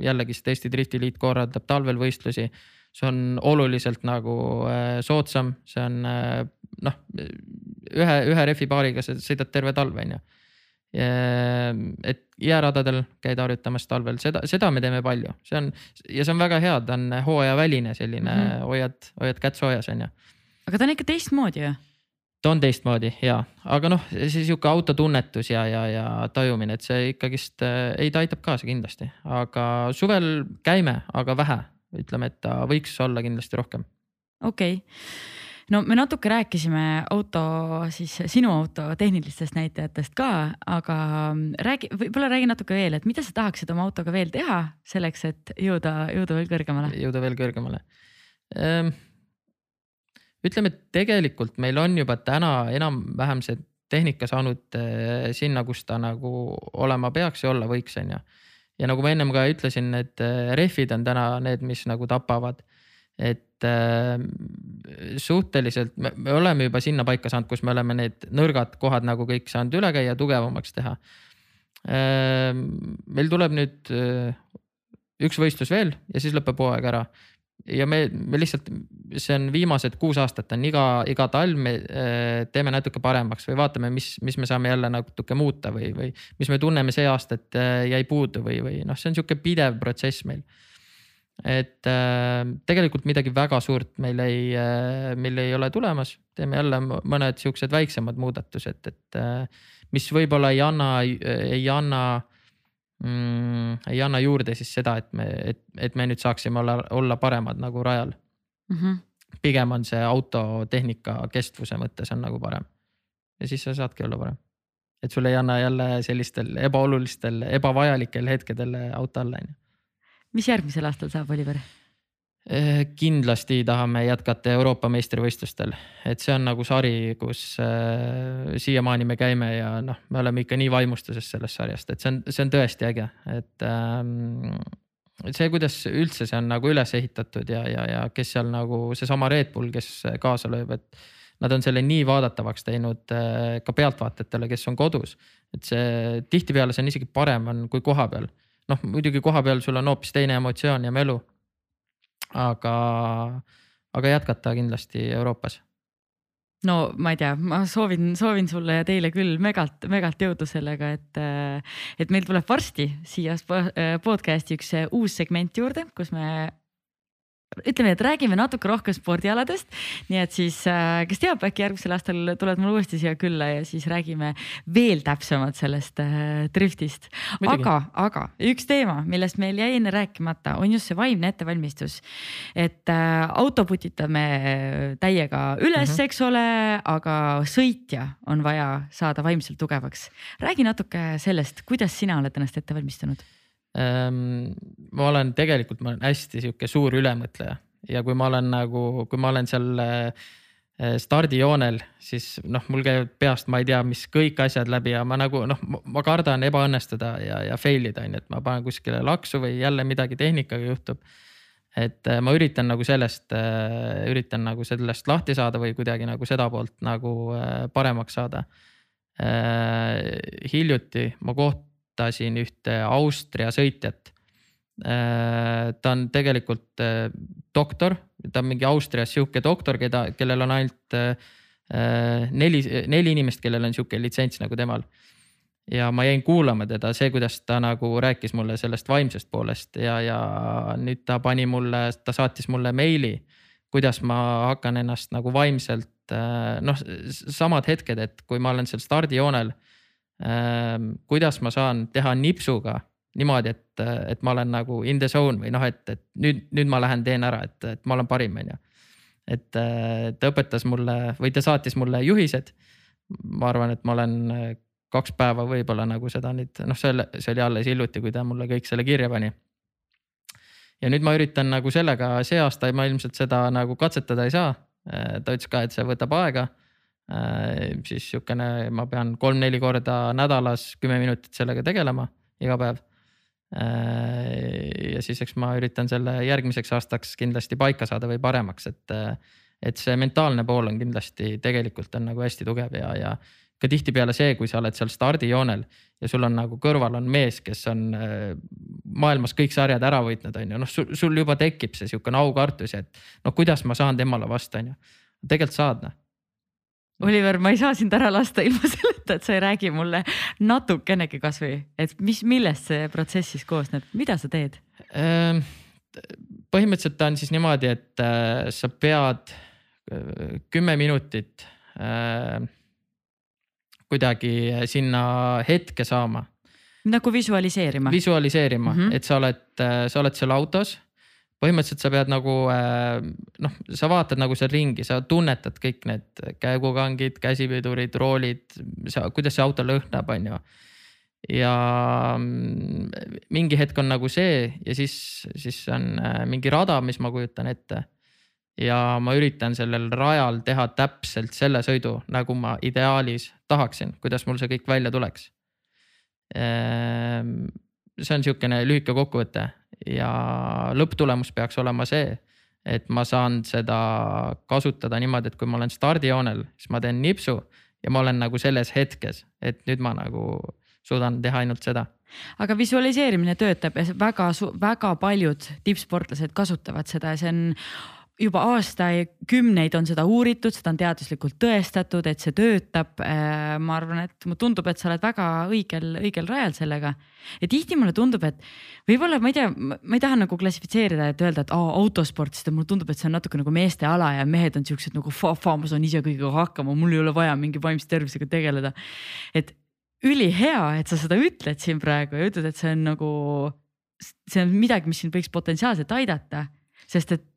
C: jällegi see Eesti Drifti Liit korraldab talvel võistlusi. see on oluliselt nagu soodsam, see on noh, ühe, ühe rehvipaariga sa sõidad terve talve, on ju et jääradadel käida harjutamas talvel, seda, seda me teeme palju, see on ja see on väga hea, ta on hooajaväline selline mm, -hmm. hoiad, hoiad kätt soojas, on ju.
A: aga ta on ikka teistmoodi ju
C: ta on teistmoodi ja, aga noh, see sihuke autotunnetus ja, ja, ja tajumine, et see ikkagist ei, ta aitab kaasa kindlasti, aga suvel käime, aga vähe, ütleme, et ta võiks olla kindlasti rohkem.
A: okei okay no me natuke rääkisime auto siis sinu auto tehnilistest näitajatest ka, aga räägi, võib-olla räägi natuke veel, et mida sa tahaksid oma autoga veel teha selleks, et jõuda, jõuda veel kõrgemale?
C: jõuda veel kõrgemale ehm,. ütleme, et tegelikult meil on juba täna enam-vähem see tehnika saanud eh, sinna, kus ta nagu olema peaks ja olla võiks, on ju. ja nagu ma ennem ka ütlesin, need eh, rehvid on täna need, mis nagu tapavad et äh, suhteliselt me, me oleme juba sinna paika saanud, kus me oleme need nõrgad kohad nagu kõik saanud üle käia, tugevamaks teha äh,. meil tuleb nüüd äh, üks võistlus veel ja siis lõpeb hooaeg ära. ja me, me lihtsalt, see on viimased kuus aastat on iga, iga talv me äh, teeme natuke paremaks või vaatame, mis, mis me saame jälle natuke muuta või, või mis me tunneme see aasta, et äh, jäi puudu või, või noh, see on sihuke pidev protsess meil et äh, tegelikult midagi väga suurt meil ei äh,, meil ei ole tulemas, teeme jälle mõned siuksed väiksemad muudatused, et äh, mis võib-olla ei anna, ei anna mm,, ei anna juurde siis seda, et me, et, et me nüüd saaksime olla, olla paremad nagu rajal mm. -hmm. pigem on see autotehnika kestvuse mõttes on nagu parem ja siis sa saadki olla parem. et sul ei anna jälle sellistel ebaolulistel, ebavajalikel hetkedel auto alla, on ju
A: mis järgmisel aastal saab, Oliver?
C: Eh, kindlasti tahame jätkata Euroopa meistrivõistlustel, et see on nagu sari, kus äh, siiamaani me käime ja noh, me oleme ikka nii vaimustuses sellest sarjast, et see on, see on tõesti äge, et ähm, see, kuidas üldse see on nagu üles ehitatud ja, ja, ja kes seal nagu seesama Red Bull, kes kaasa lööb, et nad on selle nii vaadatavaks teinud äh, ka pealtvaatajatele, kes on kodus. et see tihtipeale see on isegi parem on kui kohapeal noh, muidugi kohapeal sul on hoopis teine emotsioon ja melu. aga, aga jätkata kindlasti Euroopas
A: no ma ei tea, ma soovin, soovin sulle ja teile küll megalt, megalt jõudu sellega, et, et meil tuleb varsti siia podcast'i üks uus segment juurde, kus me ütleme, et räägime natuke rohkem spordialadest, nii et siis äh, kes teab, äkki järgmisel aastal tuled mul uuesti siia külla ja siis räägime veel täpsemalt sellest äh, driftist. aga, aga üks teema, millest meil jäi enne rääkimata, on just see vaimne ettevalmistus. et äh, auto putitame täiega üles mm, -hmm. eks ole, aga sõitja on vaja saada vaimselt tugevaks. räägi natuke sellest, kuidas sina oled ennast ette valmistanud
C: ma olen tegelikult, ma olen hästi sihuke suur ülemõtleja ja kui ma olen nagu, kui ma olen seal eh, stardijoonel, siis noh, mul käivad peast, ma ei tea, mis kõik asjad läbi ja ma nagu noh, ma kardan ebaõnnestuda ja, ja fail ida on ju, et ma panen kuskile laksu või jälle midagi tehnikaga juhtub. et eh, ma üritan nagu sellest, eh, üritan nagu sellest lahti saada või kuidagi nagu seda poolt nagu paremaks saada. hiljuti ma koht-, kohtasin ühte Austria sõitjat. Äh, ta on tegelikult äh, doktor, ta on mingi Austrias sihuke doktor, keda, kellel on ainult äh, neli, neli inimest, kellel on sihuke litsents nagu temal ja ma jäin kuulama teda, see, kuidas ta nagu rääkis mulle sellest vaimsest poolest ja, ja nüüd ta pani mulle, ta saatis mulle meili, kuidas ma hakkan ennast nagu vaimselt noh, samad hetked, et kui ma olen seal stardijoonel kuidas ma saan teha nipsuga niimoodi, et, et ma olen nagu in the zone või noh, et, et nüüd, nüüd ma lähen teen ära, et, et ma olen parim, on ju. et ta õpetas mulle või ta saatis mulle juhised. ma arvan, et ma olen kaks päeva võib-olla nagu seda nüüd noh, selle, see oli alles hiljuti, kui ta mulle kõik selle kirja pani. ja nüüd ma üritan nagu sellega, see aasta ma ilmselt seda nagu katsetada ei saa. ta ütles ka, et see võtab aega siis sihukene, ma pean kolm-neli korda nädalas kümme minutit sellega tegelema iga päev. ja siis, eks ma üritan selle järgmiseks aastaks kindlasti paika saada või paremaks, et, et see mentaalne pool on kindlasti tegelikult on nagu hästi tugev ja, ja ka tihtipeale see, kui sa oled seal stardijoonel ja sul on nagu kõrval on mees, kes on äh, maailmas kõik sarjad ära võitnud, on ju, noh sul juba tekib see sihukene aukartus, et noh, kuidas ma saan temale vastu, on ju. tegelikult saad noh.
A: Oliver, ma ei saa sind ära lasta ilma [laughs] selleta, et sa ei räägi mulle natukenegi kasvõi, et mis, millest see protsess siis koosneb, mida sa teed?
C: Ehm, põhimõtteliselt ta on siis niimoodi, et äh, sa pead äh, kümme minutit kuidagi sinna hetke saama.
A: nagu visualiseerima.
C: visualiseerima mm, -hmm. et sa oled, sa oled seal autos. Põhimõtteliselt sa pead nagu noh, sa vaatad nagu seal ringi, sa tunnetad kõik need käigukangid, käsipidurid, roolid, kuidas see auto lõhnab, on ju ja mm, mingi hetk on nagu see ja siis, siis on mingi rada, mis ma kujutan ette ja ma üritan sellel rajal teha täpselt selle sõidu, nagu ma ideaalis tahaksin, kuidas mul see kõik välja tuleks. See on sihukene lühike kokkuvõte ja lõpptulemus peaks olema see, et ma saan seda kasutada niimoodi, et kui ma olen stardijoonel, siis ma teen nipsu ja ma olen nagu selles hetkes, et nüüd ma nagu suudan teha ainult seda.
A: Aga visualiseerimine töötab ja väga, väga paljud tippsportlased kasutavad seda ja see on juba aastakümneid on seda uuritud, seda on teaduslikult tõestatud, et see töötab. Äh, ma arvan, et mulle tundub, et sa oled väga õigel, õigel rajal sellega. ja tihti mulle tundub, et võib-olla ma ei tea, ma ei taha nagu klassifitseerida, et öelda, et aa autosport, sest mulle tundub, et see on natuke nagu meeste ala ja mehed on siuksed nagu fa-fa, ma saan ise kõigega hakkama, mul ei ole vaja mingi vaimse tervisega tegeleda. et ülihea, et sa seda ütled siin praegu ja ütled, et see on nagu, see on midagi, mis sind võiks potentsiaalselt aidata, sest et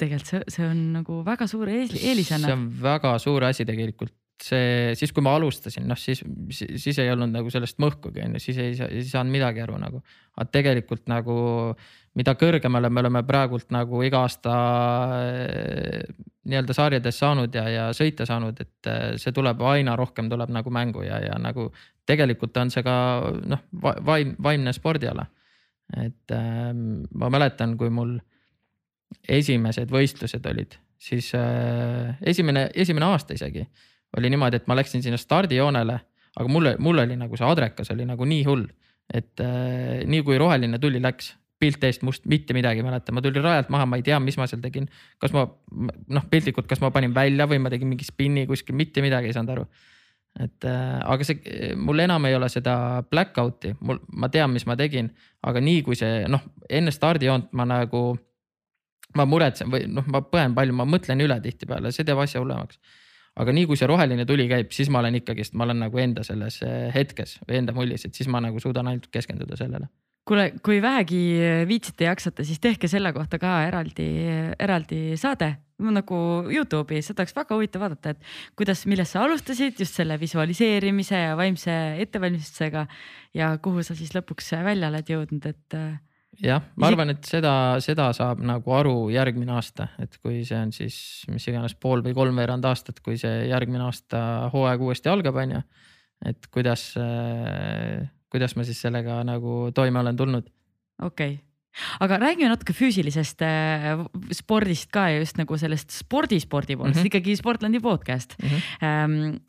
A: tegelikult see, see on nagu väga suur eelisena.
C: see on väga suur asi tegelikult, see siis, kui ma alustasin, noh siis, siis ei olnud nagu sellest mõhkugi on ju, siis ei, ei saanud midagi aru nagu. aga tegelikult nagu mida kõrgemale me oleme praegult nagu iga aasta nii-öelda sarjades saanud ja, ja sõita saanud, et eh, see tuleb aina rohkem tuleb nagu mängu ja, ja nagu tegelikult on see ka noh, vaim, vaimne spordiala. et äh, ma mäletan, kui mul esimesed võistlused olid, siis äh, esimene, esimene aasta isegi oli niimoodi, et ma läksin sinna stardijoonele, aga mulle, mul oli nagu see adrekas oli nagu nii hull, et äh, nii kui roheline tuli, läks pilt eest must, mitte midagi ei mäleta, ma tulin rajalt maha, ma ei tea, mis ma seal tegin. kas ma noh, piltlikult, kas ma panin välja või ma tegin mingi spinni kuskil, mitte midagi ei saanud aru. et äh, aga see, mul enam ei ole seda black out'i, mul, ma tean, mis ma tegin, aga nii kui see noh, enne stardijoont ma nagu ma muretsen või noh, ma põen palju, ma mõtlen üle tihtipeale, see teeb asja hullemaks. aga nii kui see roheline tuli käib, siis ma olen ikkagist, ma olen nagu enda selles eh, hetkes või enda mullis, et siis ma nagu suudan ainult keskenduda sellele
A: kuule, kui vähegi viitsite, jaksate, siis tehke selle kohta ka eraldi, eraldi saade nagu Youtube'i, seda oleks väga huvitav vaadata, et kuidas, millest sa alustasid just selle visualiseerimise ja vaimse ettevalmistusega ja kuhu sa siis lõpuks välja oled jõudnud, et
C: jah, ma arvan, et seda, seda saab nagu aru järgmine aasta, et kui see on siis mis iganes pool või kolmveerand aastat, kui see järgmine aasta hooaeg uuesti algab, on ju. et kuidas, kuidas ma siis sellega nagu toime olen tulnud.
A: okei okay aga räägime natuke füüsilisest äh, spordist ka ja just nagu sellest spordi, spordi poolest mm, -hmm. ikkagi Sportlandi podcast mm. -hmm.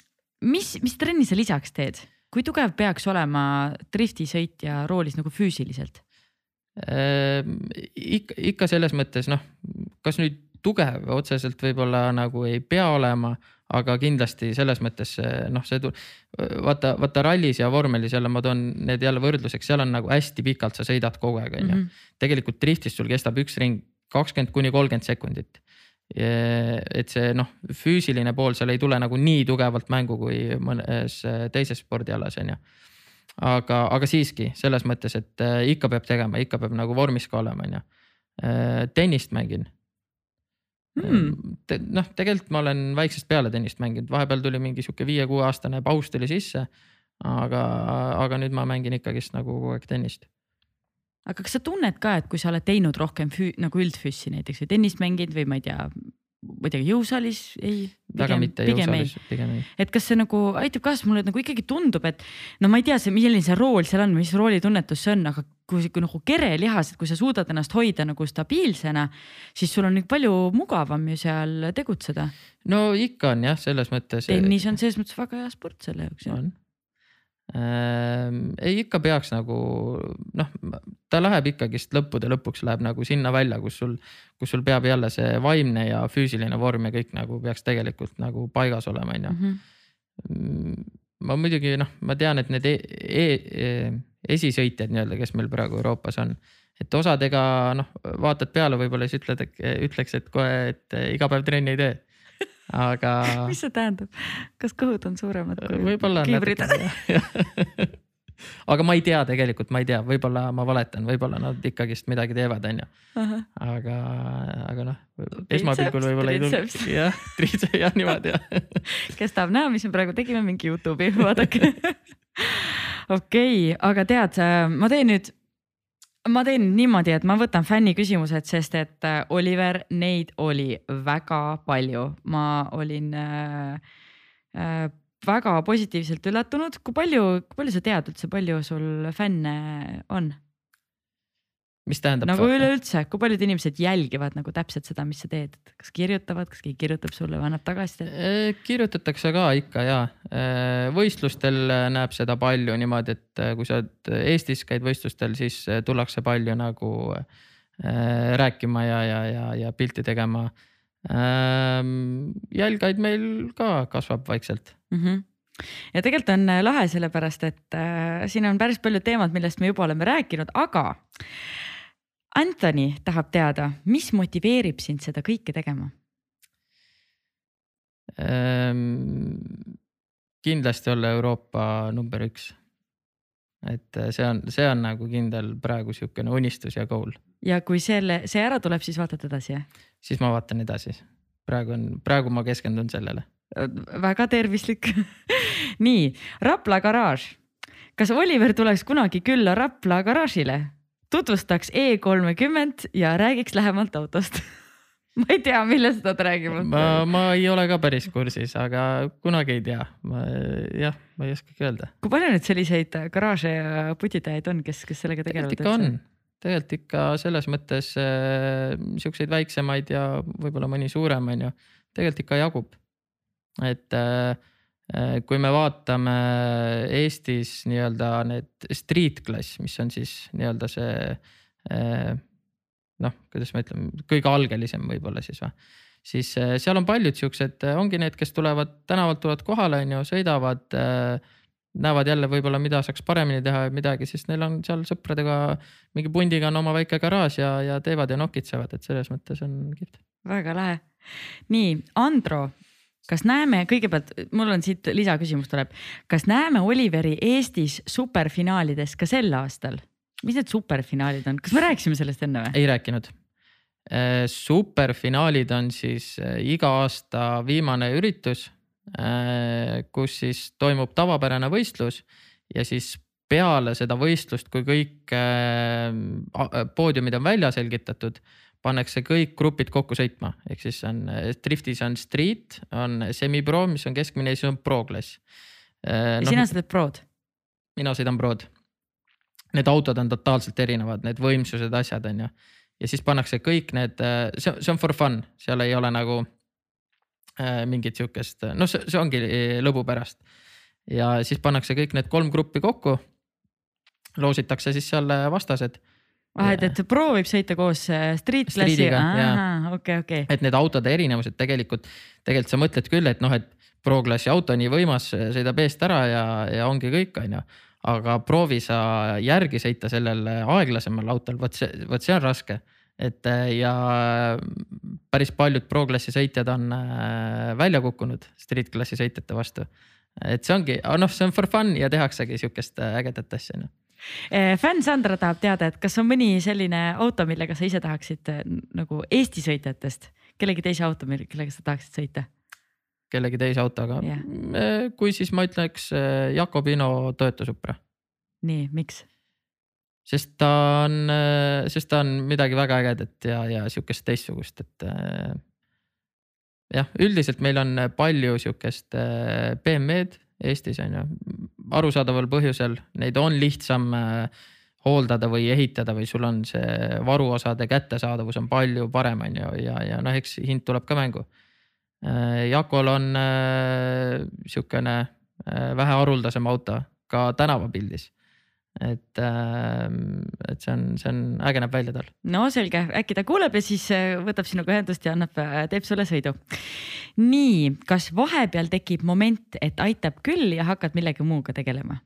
A: Mis, mis trenni sa lisaks teed, kui tugev peaks olema driftisõitja roolis nagu füüsiliselt?
C: Ehm, ikka, ikka selles mõttes noh, kas nüüd tugev otseselt võib-olla nagu ei pea olema, aga kindlasti selles mõttes noh, see vaata, vaata rallis ja vormelis jälle ma toon need jälle võrdluseks, seal on nagu hästi pikalt sa sõidad kogu aeg, on ju. Mhm. tegelikult driftis sul kestab üks ring kakskümmend kuni kolmkümmend sekundit. et see noh, füüsiline pool seal ei tule nagu nii tugevalt mängu kui mõnes teises spordialas on ju aga, aga siiski selles mõttes, et äh, ikka peab tegema, ikka peab nagu vormis ka olema, on ju. Äh, tennist mängin hmm.. Te, noh, tegelikult ma olen väiksest peale tennist mänginud, vahepeal tuli mingi sihuke viie-kuueaastane paus tuli sisse. aga, aga nüüd ma mängin ikkagist nagu kogu aeg tennist
A: aga kas sa tunned ka, et kui sa oled teinud rohkem füü, nagu üldfüüsi näiteks või tennist mänginud või ma ei tea, ma ei tea, jõusaalis ei?
C: väga mitte jõusaalis, pigem ei.
A: et kas see nagu aitab kaasa, mulle nagu ikkagi tundub, et no ma ei tea, see, milline see rool seal on, mis roolitunnetus see on, aga kui, kui nagu kerelihased, kui sa suudad ennast hoida nagu stabiilsena, siis sul on palju mugavam ju seal tegutseda.
C: no ikka on jah, selles mõttes.
A: tennis on selles mõttes väga hea sport selle jaoks.
C: on. ei, ikka peaks nagu noh, ta läheb ikkagist lõppude lõpuks läheb nagu sinna välja, kus sul, kus sul peab jälle see vaimne ja füüsiline vorm ja kõik nagu peaks tegelikult nagu paigas olema, on ju.
A: Mhm.
C: ma muidugi noh, ma tean, et need e e e esisõitjad nii-öelda, kes meil praegu Euroopas on, et osadega noh, vaatad peale, võib-olla siis ütled, ütleks, et kohe, et iga päev trenni ei tee. Aga [laughs]
A: mis see tähendab, kas kõhud on suuremad kui
C: natuke. [laughs] aga ma ei tea tegelikult, ma ei tea, võib-olla ma valetan, võib-olla nad ikkagist midagi teevad, on ju, aga, aga noh, esmapilgul võib-olla ei tulnud. jah, triitseps jah, niimoodi jah. [laughs]
A: kes tahab näha, mis me praegu tegime, mingi Youtube'i, vaadake. okei okay,, aga tead, ma teen nüüd, ma teen niimoodi, et ma võtan fänniküsimused, sest et äh, Oliver, neid oli väga palju, ma olin äh, äh, väga positiivselt üllatunud, kui palju, kui palju sa tead üldse, palju sul fänne on?
C: Mis tähendab?
A: nagu üleüldse, kui paljud inimesed jälgivad nagu täpselt seda, mis sa teed, kas kirjutavad, kas keegi kirjutab sulle või annab tagasisidet?
C: kirjutatakse ka ikka ja võistlustel näeb seda palju niimoodi, et äh, kui sa oled Eestis käid võistlustel, siis äh, tullakse palju nagu äh, rääkima ja, ja, ja, ja pilti tegema. jälgajaid meil ka kasvab vaikselt.
A: mm. -hmm. ja tegelikult on äh, lahe, sellepärast et äh, siin on päris palju teemad, millest me juba oleme rääkinud, aga Anthony tahab teada, mis motiveerib sind seda kõike tegema?
C: Ehm, kindlasti olla Euroopa number üks. et äh, see on, see on nagu kindel praegu sihukene unistus ja goal,
A: ja kui selle, see ära tuleb, siis vaatad edasi, jah?
C: siis ma vaatan edasi. praegu on, praegu ma keskendun sellele.
A: väga tervislik. [laughs] nii, Rapla garaaž. kas Oliver tuleks kunagi külla Rapla garaažile? Tutvustaks E kolmekümmet ja räägiks lähemalt autost. [laughs] ma ei tea, millest nad räägivad.
C: ma, ma ei ole ka päris kursis, aga kunagi ei tea, ma jah, ma ei oskagi öelda.
A: kui palju nüüd selliseid garaaže ja putitajaid on, kes, kes sellega tegelevad?
C: tegelikult ikka on, tegelikult ikka selles mõttes äh, siukseid väiksemaid ja võib-olla mõni suurem on ju, tegelikult ikka jagub. et äh, kui me vaatame Eestis nii-öelda need street klass, mis on siis nii-öelda see äh, noh, kuidas ma ütlen, kõige algelisem võib-olla siis või siis äh, seal on paljud siuksed, ongi need, kes tulevad tänavalt tulevad kohale, on ju, sõidavad äh, näevad jälle võib-olla, mida saaks paremini teha ja midagi, siis neil on seal sõpradega mingi pundiga on oma väike garaaž ja, ja teevad ja nokitsevad, et selles mõttes on kihvt.
A: väga lahe. nii, Andro, kas näeme, kõigepealt mul on siit lisaküsimus tuleb, kas näeme Oliveri Eestis superfinaalides ka sel aastal? mis need superfinaalid on, kas me rääkisime sellest enne või?
C: ei rääkinud. superfinaalid on siis äh, iga aasta viimane üritus, kus siis toimub tavapärane võistlus ja siis peale seda võistlust, kui kõik äh, poodiumid on välja selgitatud, pannakse kõik grupid kokku sõitma, ehk siis on äh, driftis on street, on semipro, mis on keskmine ja siis on pro klass.
A: ja sina sa teed prod?
C: mina sõidan prod. Need autod on totaalselt erinevad, need võimsused, asjad on ju. ja siis pannakse kõik need, see, see on for fun, seal ei ole nagu äh, mingit sihukest, noh, see, see ongi lõbu pärast. ja siis pannakse kõik need kolm gruppi kokku. loositakse siis seal vastased,
A: ah, et, et pro võib sõita koos äh, street
C: jaa.
A: okei, okei.
C: et need autode erinevused tegelikult, tegelikult sa mõtled küll, et noh, et pro-klassi auto nii võimas, sõidab eest ära ja, ja ongi kõik, on ju aga proovi sa järgi sõita sellel aeglasemal autol, vot see, vot see on raske. et äh, ja päris paljud pro-klassi sõitjad on äh, välja kukkunud street klassi sõitjate vastu. et see ongi, noh, see on for fun ja tehaksegi sihukest äh, ägedat asja noh.
A: Fänn Sandra tahab teada, et kas on mõni selline auto, millega sa ise tahaksid äh, nagu Eesti sõitjatest, kellegi teise auto, kellega sa tahaksid sõita?
C: kellegi teise autoga yeah.. kui siis ma ütleks Jakobino Toyota Supra,
A: nii, miks?
C: sest ta on, sest ta on midagi väga ägedat ja, ja sihukest teistsugust, et jah, üldiselt meil on palju sihukest BMW-d Eestis on ju, arusaadaval põhjusel neid on lihtsam äh, hooldada või ehitada või sul on see varuosade kättesaadavus on palju parem, on ju, ja, ja noh, eks hind tuleb ka mängu. Jakol on sihukene vähe haruldasem auto ka tänavapildis et, ähm, et see on, see on, äge näeb välja tal.
A: no selge, äkki ta kuuleb ja siis äh, võtab sinuga ühendust ja annab, äh, teeb sulle sõidu. nii, kas vahepeal tekib moment, et aitab küll ja hakkad millegi muuga tegelema?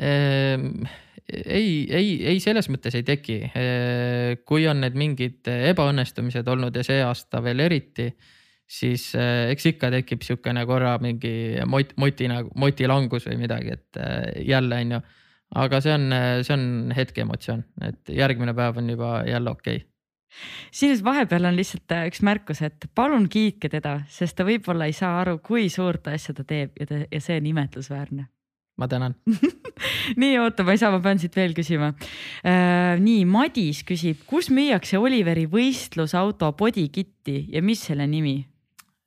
C: Ehm, ei, ei, ei selles mõttes ei teki. Ehm, kui on need mingid ebaõnnestumised olnud ja see aasta veel eriti, siis äh, eks ikka tekib sihukene korra mingi mot-, moti nagu, motilangus või midagi, et jälle on ju aga see on, see on hetke emotsioon, et järgmine päev on juba jälle okei okay
A: siin vahepeal on lihtsalt äh, üks märkus, et palun kiitke teda, sest ta võib-olla ei saa aru, kui suurt asja ta teeb ja ta ja see on imetlusväärne.
C: ma tänan [laughs]
A: nii, oota, ma ei saa, ma pean siit veel küsima äh,. nii, Madis küsib, kus müüakse Oliveri võistlusauto bodykitti ja mis selle nimi?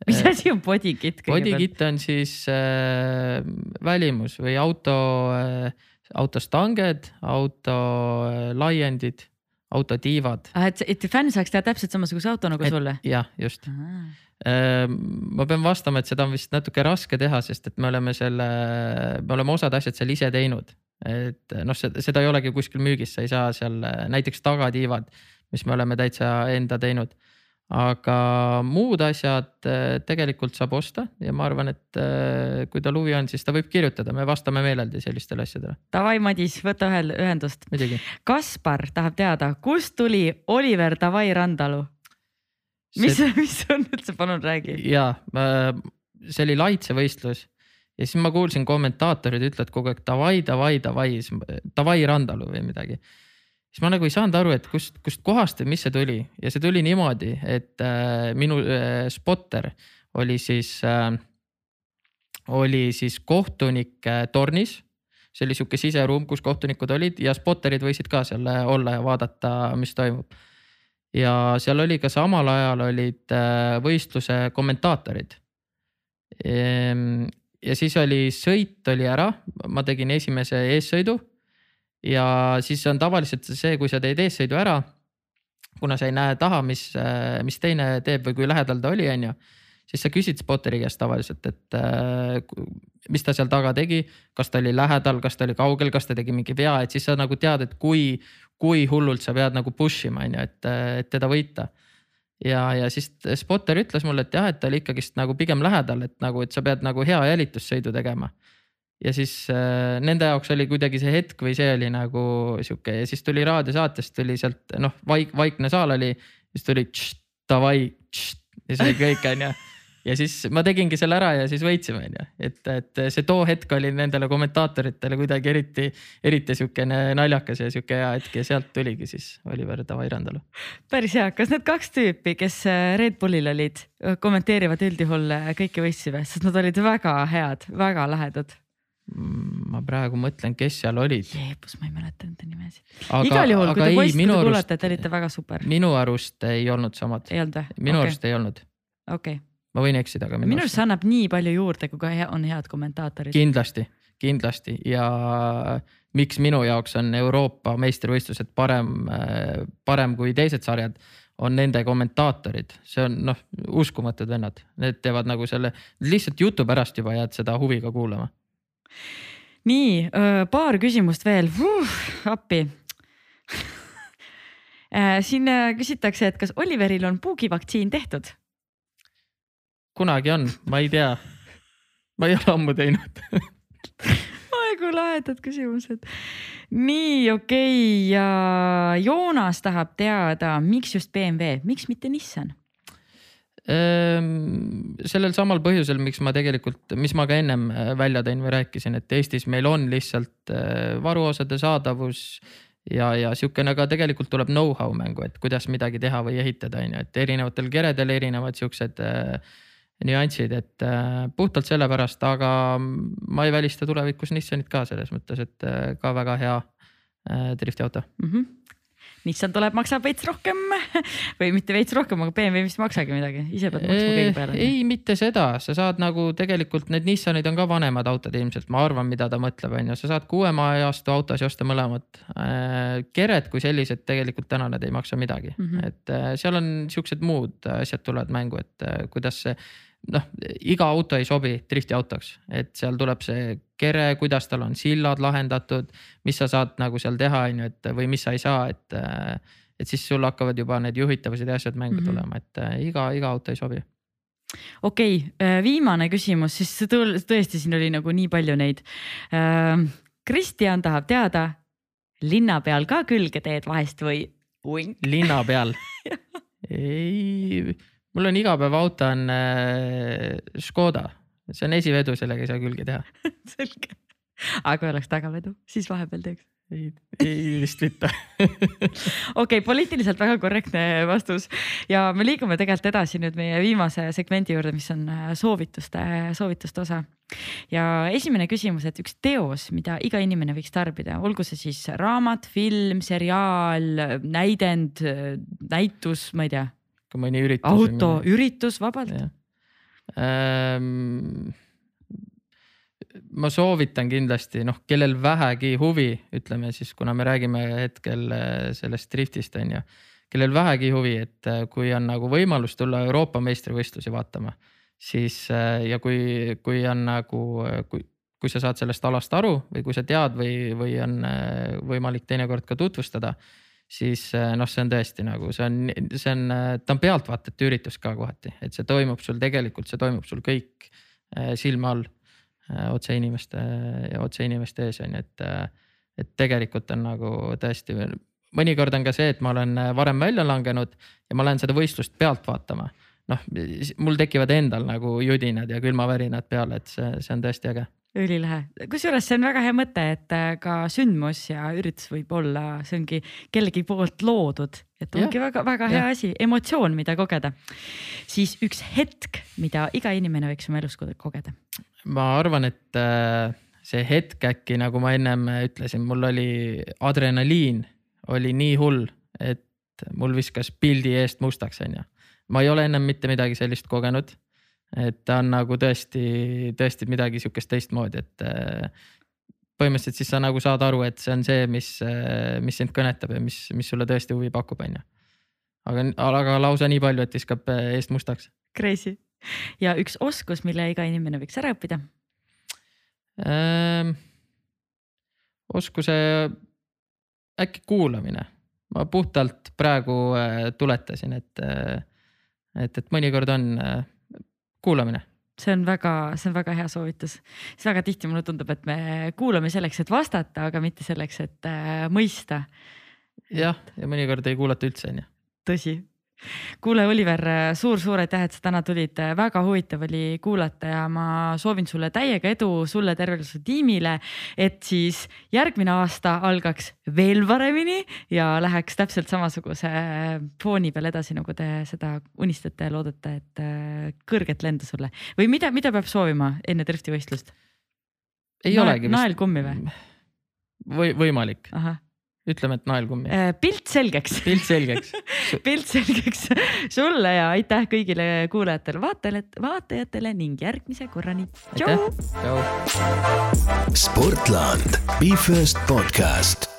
A: mis äh, asi on bodykitt?
C: Bodykitt on siis äh, välimus või auto äh, auto äh, laiendid, autotiivad.
A: Ah, et, et fänn saaks teha täpselt samasuguse auto nagu et, sulle?
C: jah, just. Ehm, ma pean vastama, et seda on vist natuke raske teha, sest et me oleme selle, me oleme osad asjad seal ise teinud. et noh, seda ei olegi kuskil müügis, sa ei saa seal näiteks tagatiivad, mis me oleme täitsa enda teinud aga muud asjad äh, tegelikult saab osta ja ma arvan, et äh, kui tal huvi on, siis ta võib kirjutada, me vastame meeleldi sellistele asjadele.
A: Davai, Madis, võta ühel ühendust. Kaspar tahab teada, kust tuli Oliver Davai Randalu? mis see..., [laughs] mis on üldse, palun räägi.
C: ja, see oli Laitse võistlus ja siis ma kuulsin kommentaatorid ütlevad kogu aeg davai, davai, davai, davai Randalu või midagi siis ma nagu ei saanud aru, et kust, kust kohast või mis see tuli ja see tuli niimoodi, et äh, minu äh, spotter oli siis äh,, oli siis kohtunike tornis. see oli sihuke siseruum, kus kohtunikud olid ja spotterid võisid ka seal äh, olla ja vaadata, mis toimub. ja seal oli ka samal ajal olid äh, võistluse kommentaatorid ehm, ja siis oli sõit oli ära, ma tegin esimese eessõidu ja siis on tavaliselt see, kui sa teed eessõidu ära, kuna sa ei näe taha, mis, mis teine teeb või kui lähedal ta oli, on ju siis sa küsid spotteri käest tavaliselt, et äh, mis ta seal taga tegi, kas ta oli lähedal, kas ta oli kaugel, kas ta tegi mingi vea, et siis sa nagu tead, et kui, kui hullult sa pead nagu push ima, on ju, et, et teda võita. ja, ja siis spotter ütles mulle, et jah, et ta oli ikkagist nagu pigem lähedal, et nagu, et sa pead nagu hea jälitussõidu tegema ja siis äh, nende jaoks oli kuidagi see hetk või see oli nagu sihuke ja siis tuli raadiosaatest tuli sealt noh, vaik-, vaikne saal oli, siis tuli davai ja see oli kõik [laughs] onju. ja siis ma tegingi selle ära ja siis võitsime onju, et, et see too hetk oli nendele kommentaatoritele kuidagi eriti, eriti sihukene naljakas ja sihuke hea hetk ja sealt tuligi siis Oliver Davai Randalu.
A: päris hea, kas need kaks tüüpi, kes äh, Red Bullil olid, kommenteerivad üldjuhul äh, kõiki võistlusi, sest nad olid väga head, väga lahedad
C: ma praegu mõtlen, kes seal olid.
A: jeebus, ma ei mäleta nende nimesid. igal juhul, kui te poisid kuulate, te olite väga super.
C: minu arust ei olnud samad.
A: ei olnud või?
C: minu okay. arust ei olnud.
A: okei okay..
C: ma võin eksida, aga
A: minu arust see annab nii palju juurde, kui ka on head kommentaatorid.
C: kindlasti, kindlasti ja miks minu jaoks on Euroopa meistrivõistlused parem, parem kui teised sarjad on nende kommentaatorid, see on noh, uskumatud vennad, need teevad nagu selle, lihtsalt jutu pärast juba jääd seda huviga kuulama
A: nii paar küsimust veel, appi [laughs] äh, siin äh, küsitakse, et kas Oliveril on puugivaktsiin tehtud?
C: kunagi on, ma ei tea. ma ei ole ammu teinud [laughs]
A: oi kui lahedad küsimused. nii okei okay. ja Joonas tahab teada, miks just BMW, miks mitte Nissan?
C: Ehm, sellel samal põhjusel, miks ma tegelikult, mis ma ka ennem äh, välja tõin või rääkisin, et Eestis meil on lihtsalt äh, varuosade saadavus ja, ja sihukene ka tegelikult tuleb know-how mängu, et kuidas midagi teha või ehitada, on ju, et erinevatel keredel erinevad siuksed äh, nüansid, et äh, puhtalt sellepärast, aga ma ei välista tulevikus Nissanit ka selles mõttes, et äh, ka väga hea äh, driftiauto
A: mm. -hmm Nissan tuleb, maksab veits rohkem [laughs] või mitte veits rohkem, aga BMW vist ei maksagi midagi, ise pead maksma kõige peale.
C: ei, mitte seda, sa saad nagu tegelikult need Nissanid on ka vanemad autod ilmselt, ma arvan, mida ta mõtleb, on ju, sa saad kuue ajastu autosid osta mõlemat. Kered kui sellised tegelikult täna need ei maksa midagi mm, -hmm. et äh, seal on siuksed muud asjad tulevad mängu, et äh, kuidas see noh, iga auto ei sobi drifti autoks, et seal tuleb see kere, kuidas tal on sillad lahendatud, mis sa saad nagu seal teha, on ju, et või mis sa ei saa, et. et siis sul hakkavad juba need juhitavused ja asjad mängu mm -hmm. tulema, et äh, iga, iga auto ei sobi
A: okei okay,, äh, viimane küsimus, siis tõesti, siin oli nagu nii palju neid. Äh, Kristjan tahab teada, linna peal ka külge teed vahest või?
C: linna peal [laughs] ei mul on igapäevaauto on äh, Škoda, see on esivedu, sellega ei saa külge teha. [laughs]
A: Selge, aga kui oleks tagavedu, siis vahepeal teeks?
C: ei, ei vist mitte. [laughs]
A: Okei poliitiliselt väga korrektne vastus. Ja me liigume tegelikult edasi nüüd meie viimase segmendi juurde, mis on äh, soovituste, soovituste osa. ja esimene küsimus, et üks teos, mida iga inimene võiks tarbida, olgu see siis raamat, film, seriaal, näidend, näitus, ma ei tea
C: ka mõni üritus.
A: auto, üritus vabalt.
C: Ähm, ma soovitan kindlasti noh, kellel vähegi huvi, ütleme siis, kuna me räägime hetkel äh, sellest driftist on ju, kellel vähegi huvi, et äh, kui on nagu võimalus tulla Euroopa meistrivõistlusi vaatama, siis äh, ja kui, kui on nagu, kui, kui sa saad sellest alast aru või kui sa tead või, või on võimalik teinekord ka tutvustada siis äh, noh, see on tõesti nagu see on, see on, äh, ta on pealtvaatajate üritus ka kohati, et see toimub sul tegelikult, see toimub sul kõik äh, silma all otse inimeste otse inimeste ees on ju, et, et tegelikult on nagu tõesti mõnikord on ka see, et ma olen varem välja langenud ja ma lähen seda võistlust pealt vaatama. noh, mul tekivad endal nagu judinad ja külmavärinad peale, et see, see on tõesti äge
A: ülilahe, kusjuures see on väga hea mõte, et äh, ka sündmus ja üritus võib olla, see ongi kellegi poolt loodud, et ongi väga-väga hea ja. asi, emotsioon, mida kogeda. siis üks hetk, mida iga inimene võiks oma elus kogeda.
C: ma arvan, et äh, see hetk äkki nagu ma ennem ütlesin, mul oli adrenaliin oli nii hull, et mul viskas pildi eest mustaks, onju. ma ei ole ennem mitte midagi sellist kogenud et ta on nagu tõesti, tõesti midagi sihukest teistmoodi, et äh, põhimõtteliselt siis sa nagu saad aru, et see on see, mis, äh, mis sind kõnetab ja mis, mis sulle tõesti huvi pakub, on ju. aga, aga lausa nii palju, et viskab äh, eest mustaks.
A: Crazy ja üks oskus, mille iga inimene võiks ära õppida
C: ähm,? oskuse äkki kuulamine, ma puhtalt praegu tuletasin, et et, et mõnikord on kuulamine
A: see on väga, see on väga hea soovitus, sest väga tihti mulle tundub, et me kuulame selleks, et vastata, aga mitte selleks, et äh, mõista.
C: jah, ja mõnikord ei kuulata üldse, on ju.
A: tõsi kuule, Oliver suur,, suur-suur aitäh, et sa täna tulid, väga huvitav oli kuulata ja ma soovin sulle täiega edu, sulle, tervele su tiimile, et siis järgmine aasta algaks veel paremini ja läheks täpselt samasuguse fooni peal edasi, nagu te seda unistate ja loodate, et äh, kõrget lendu sulle või mida, mida peab soovima enne driftivõistlust?
C: ei nael, olegi
A: vist. naelkummi või?
C: või võimalik. ahah ütleme, et naelkummi.
A: Äh, pilt selgeks.
C: pilt selgeks [laughs]
A: pilt selgeks [laughs] sulle ja aitäh kõigile kuulajatele, vaatajatele, vaatajatele ning järgmise korrani.
B: Sportland, Be First podcast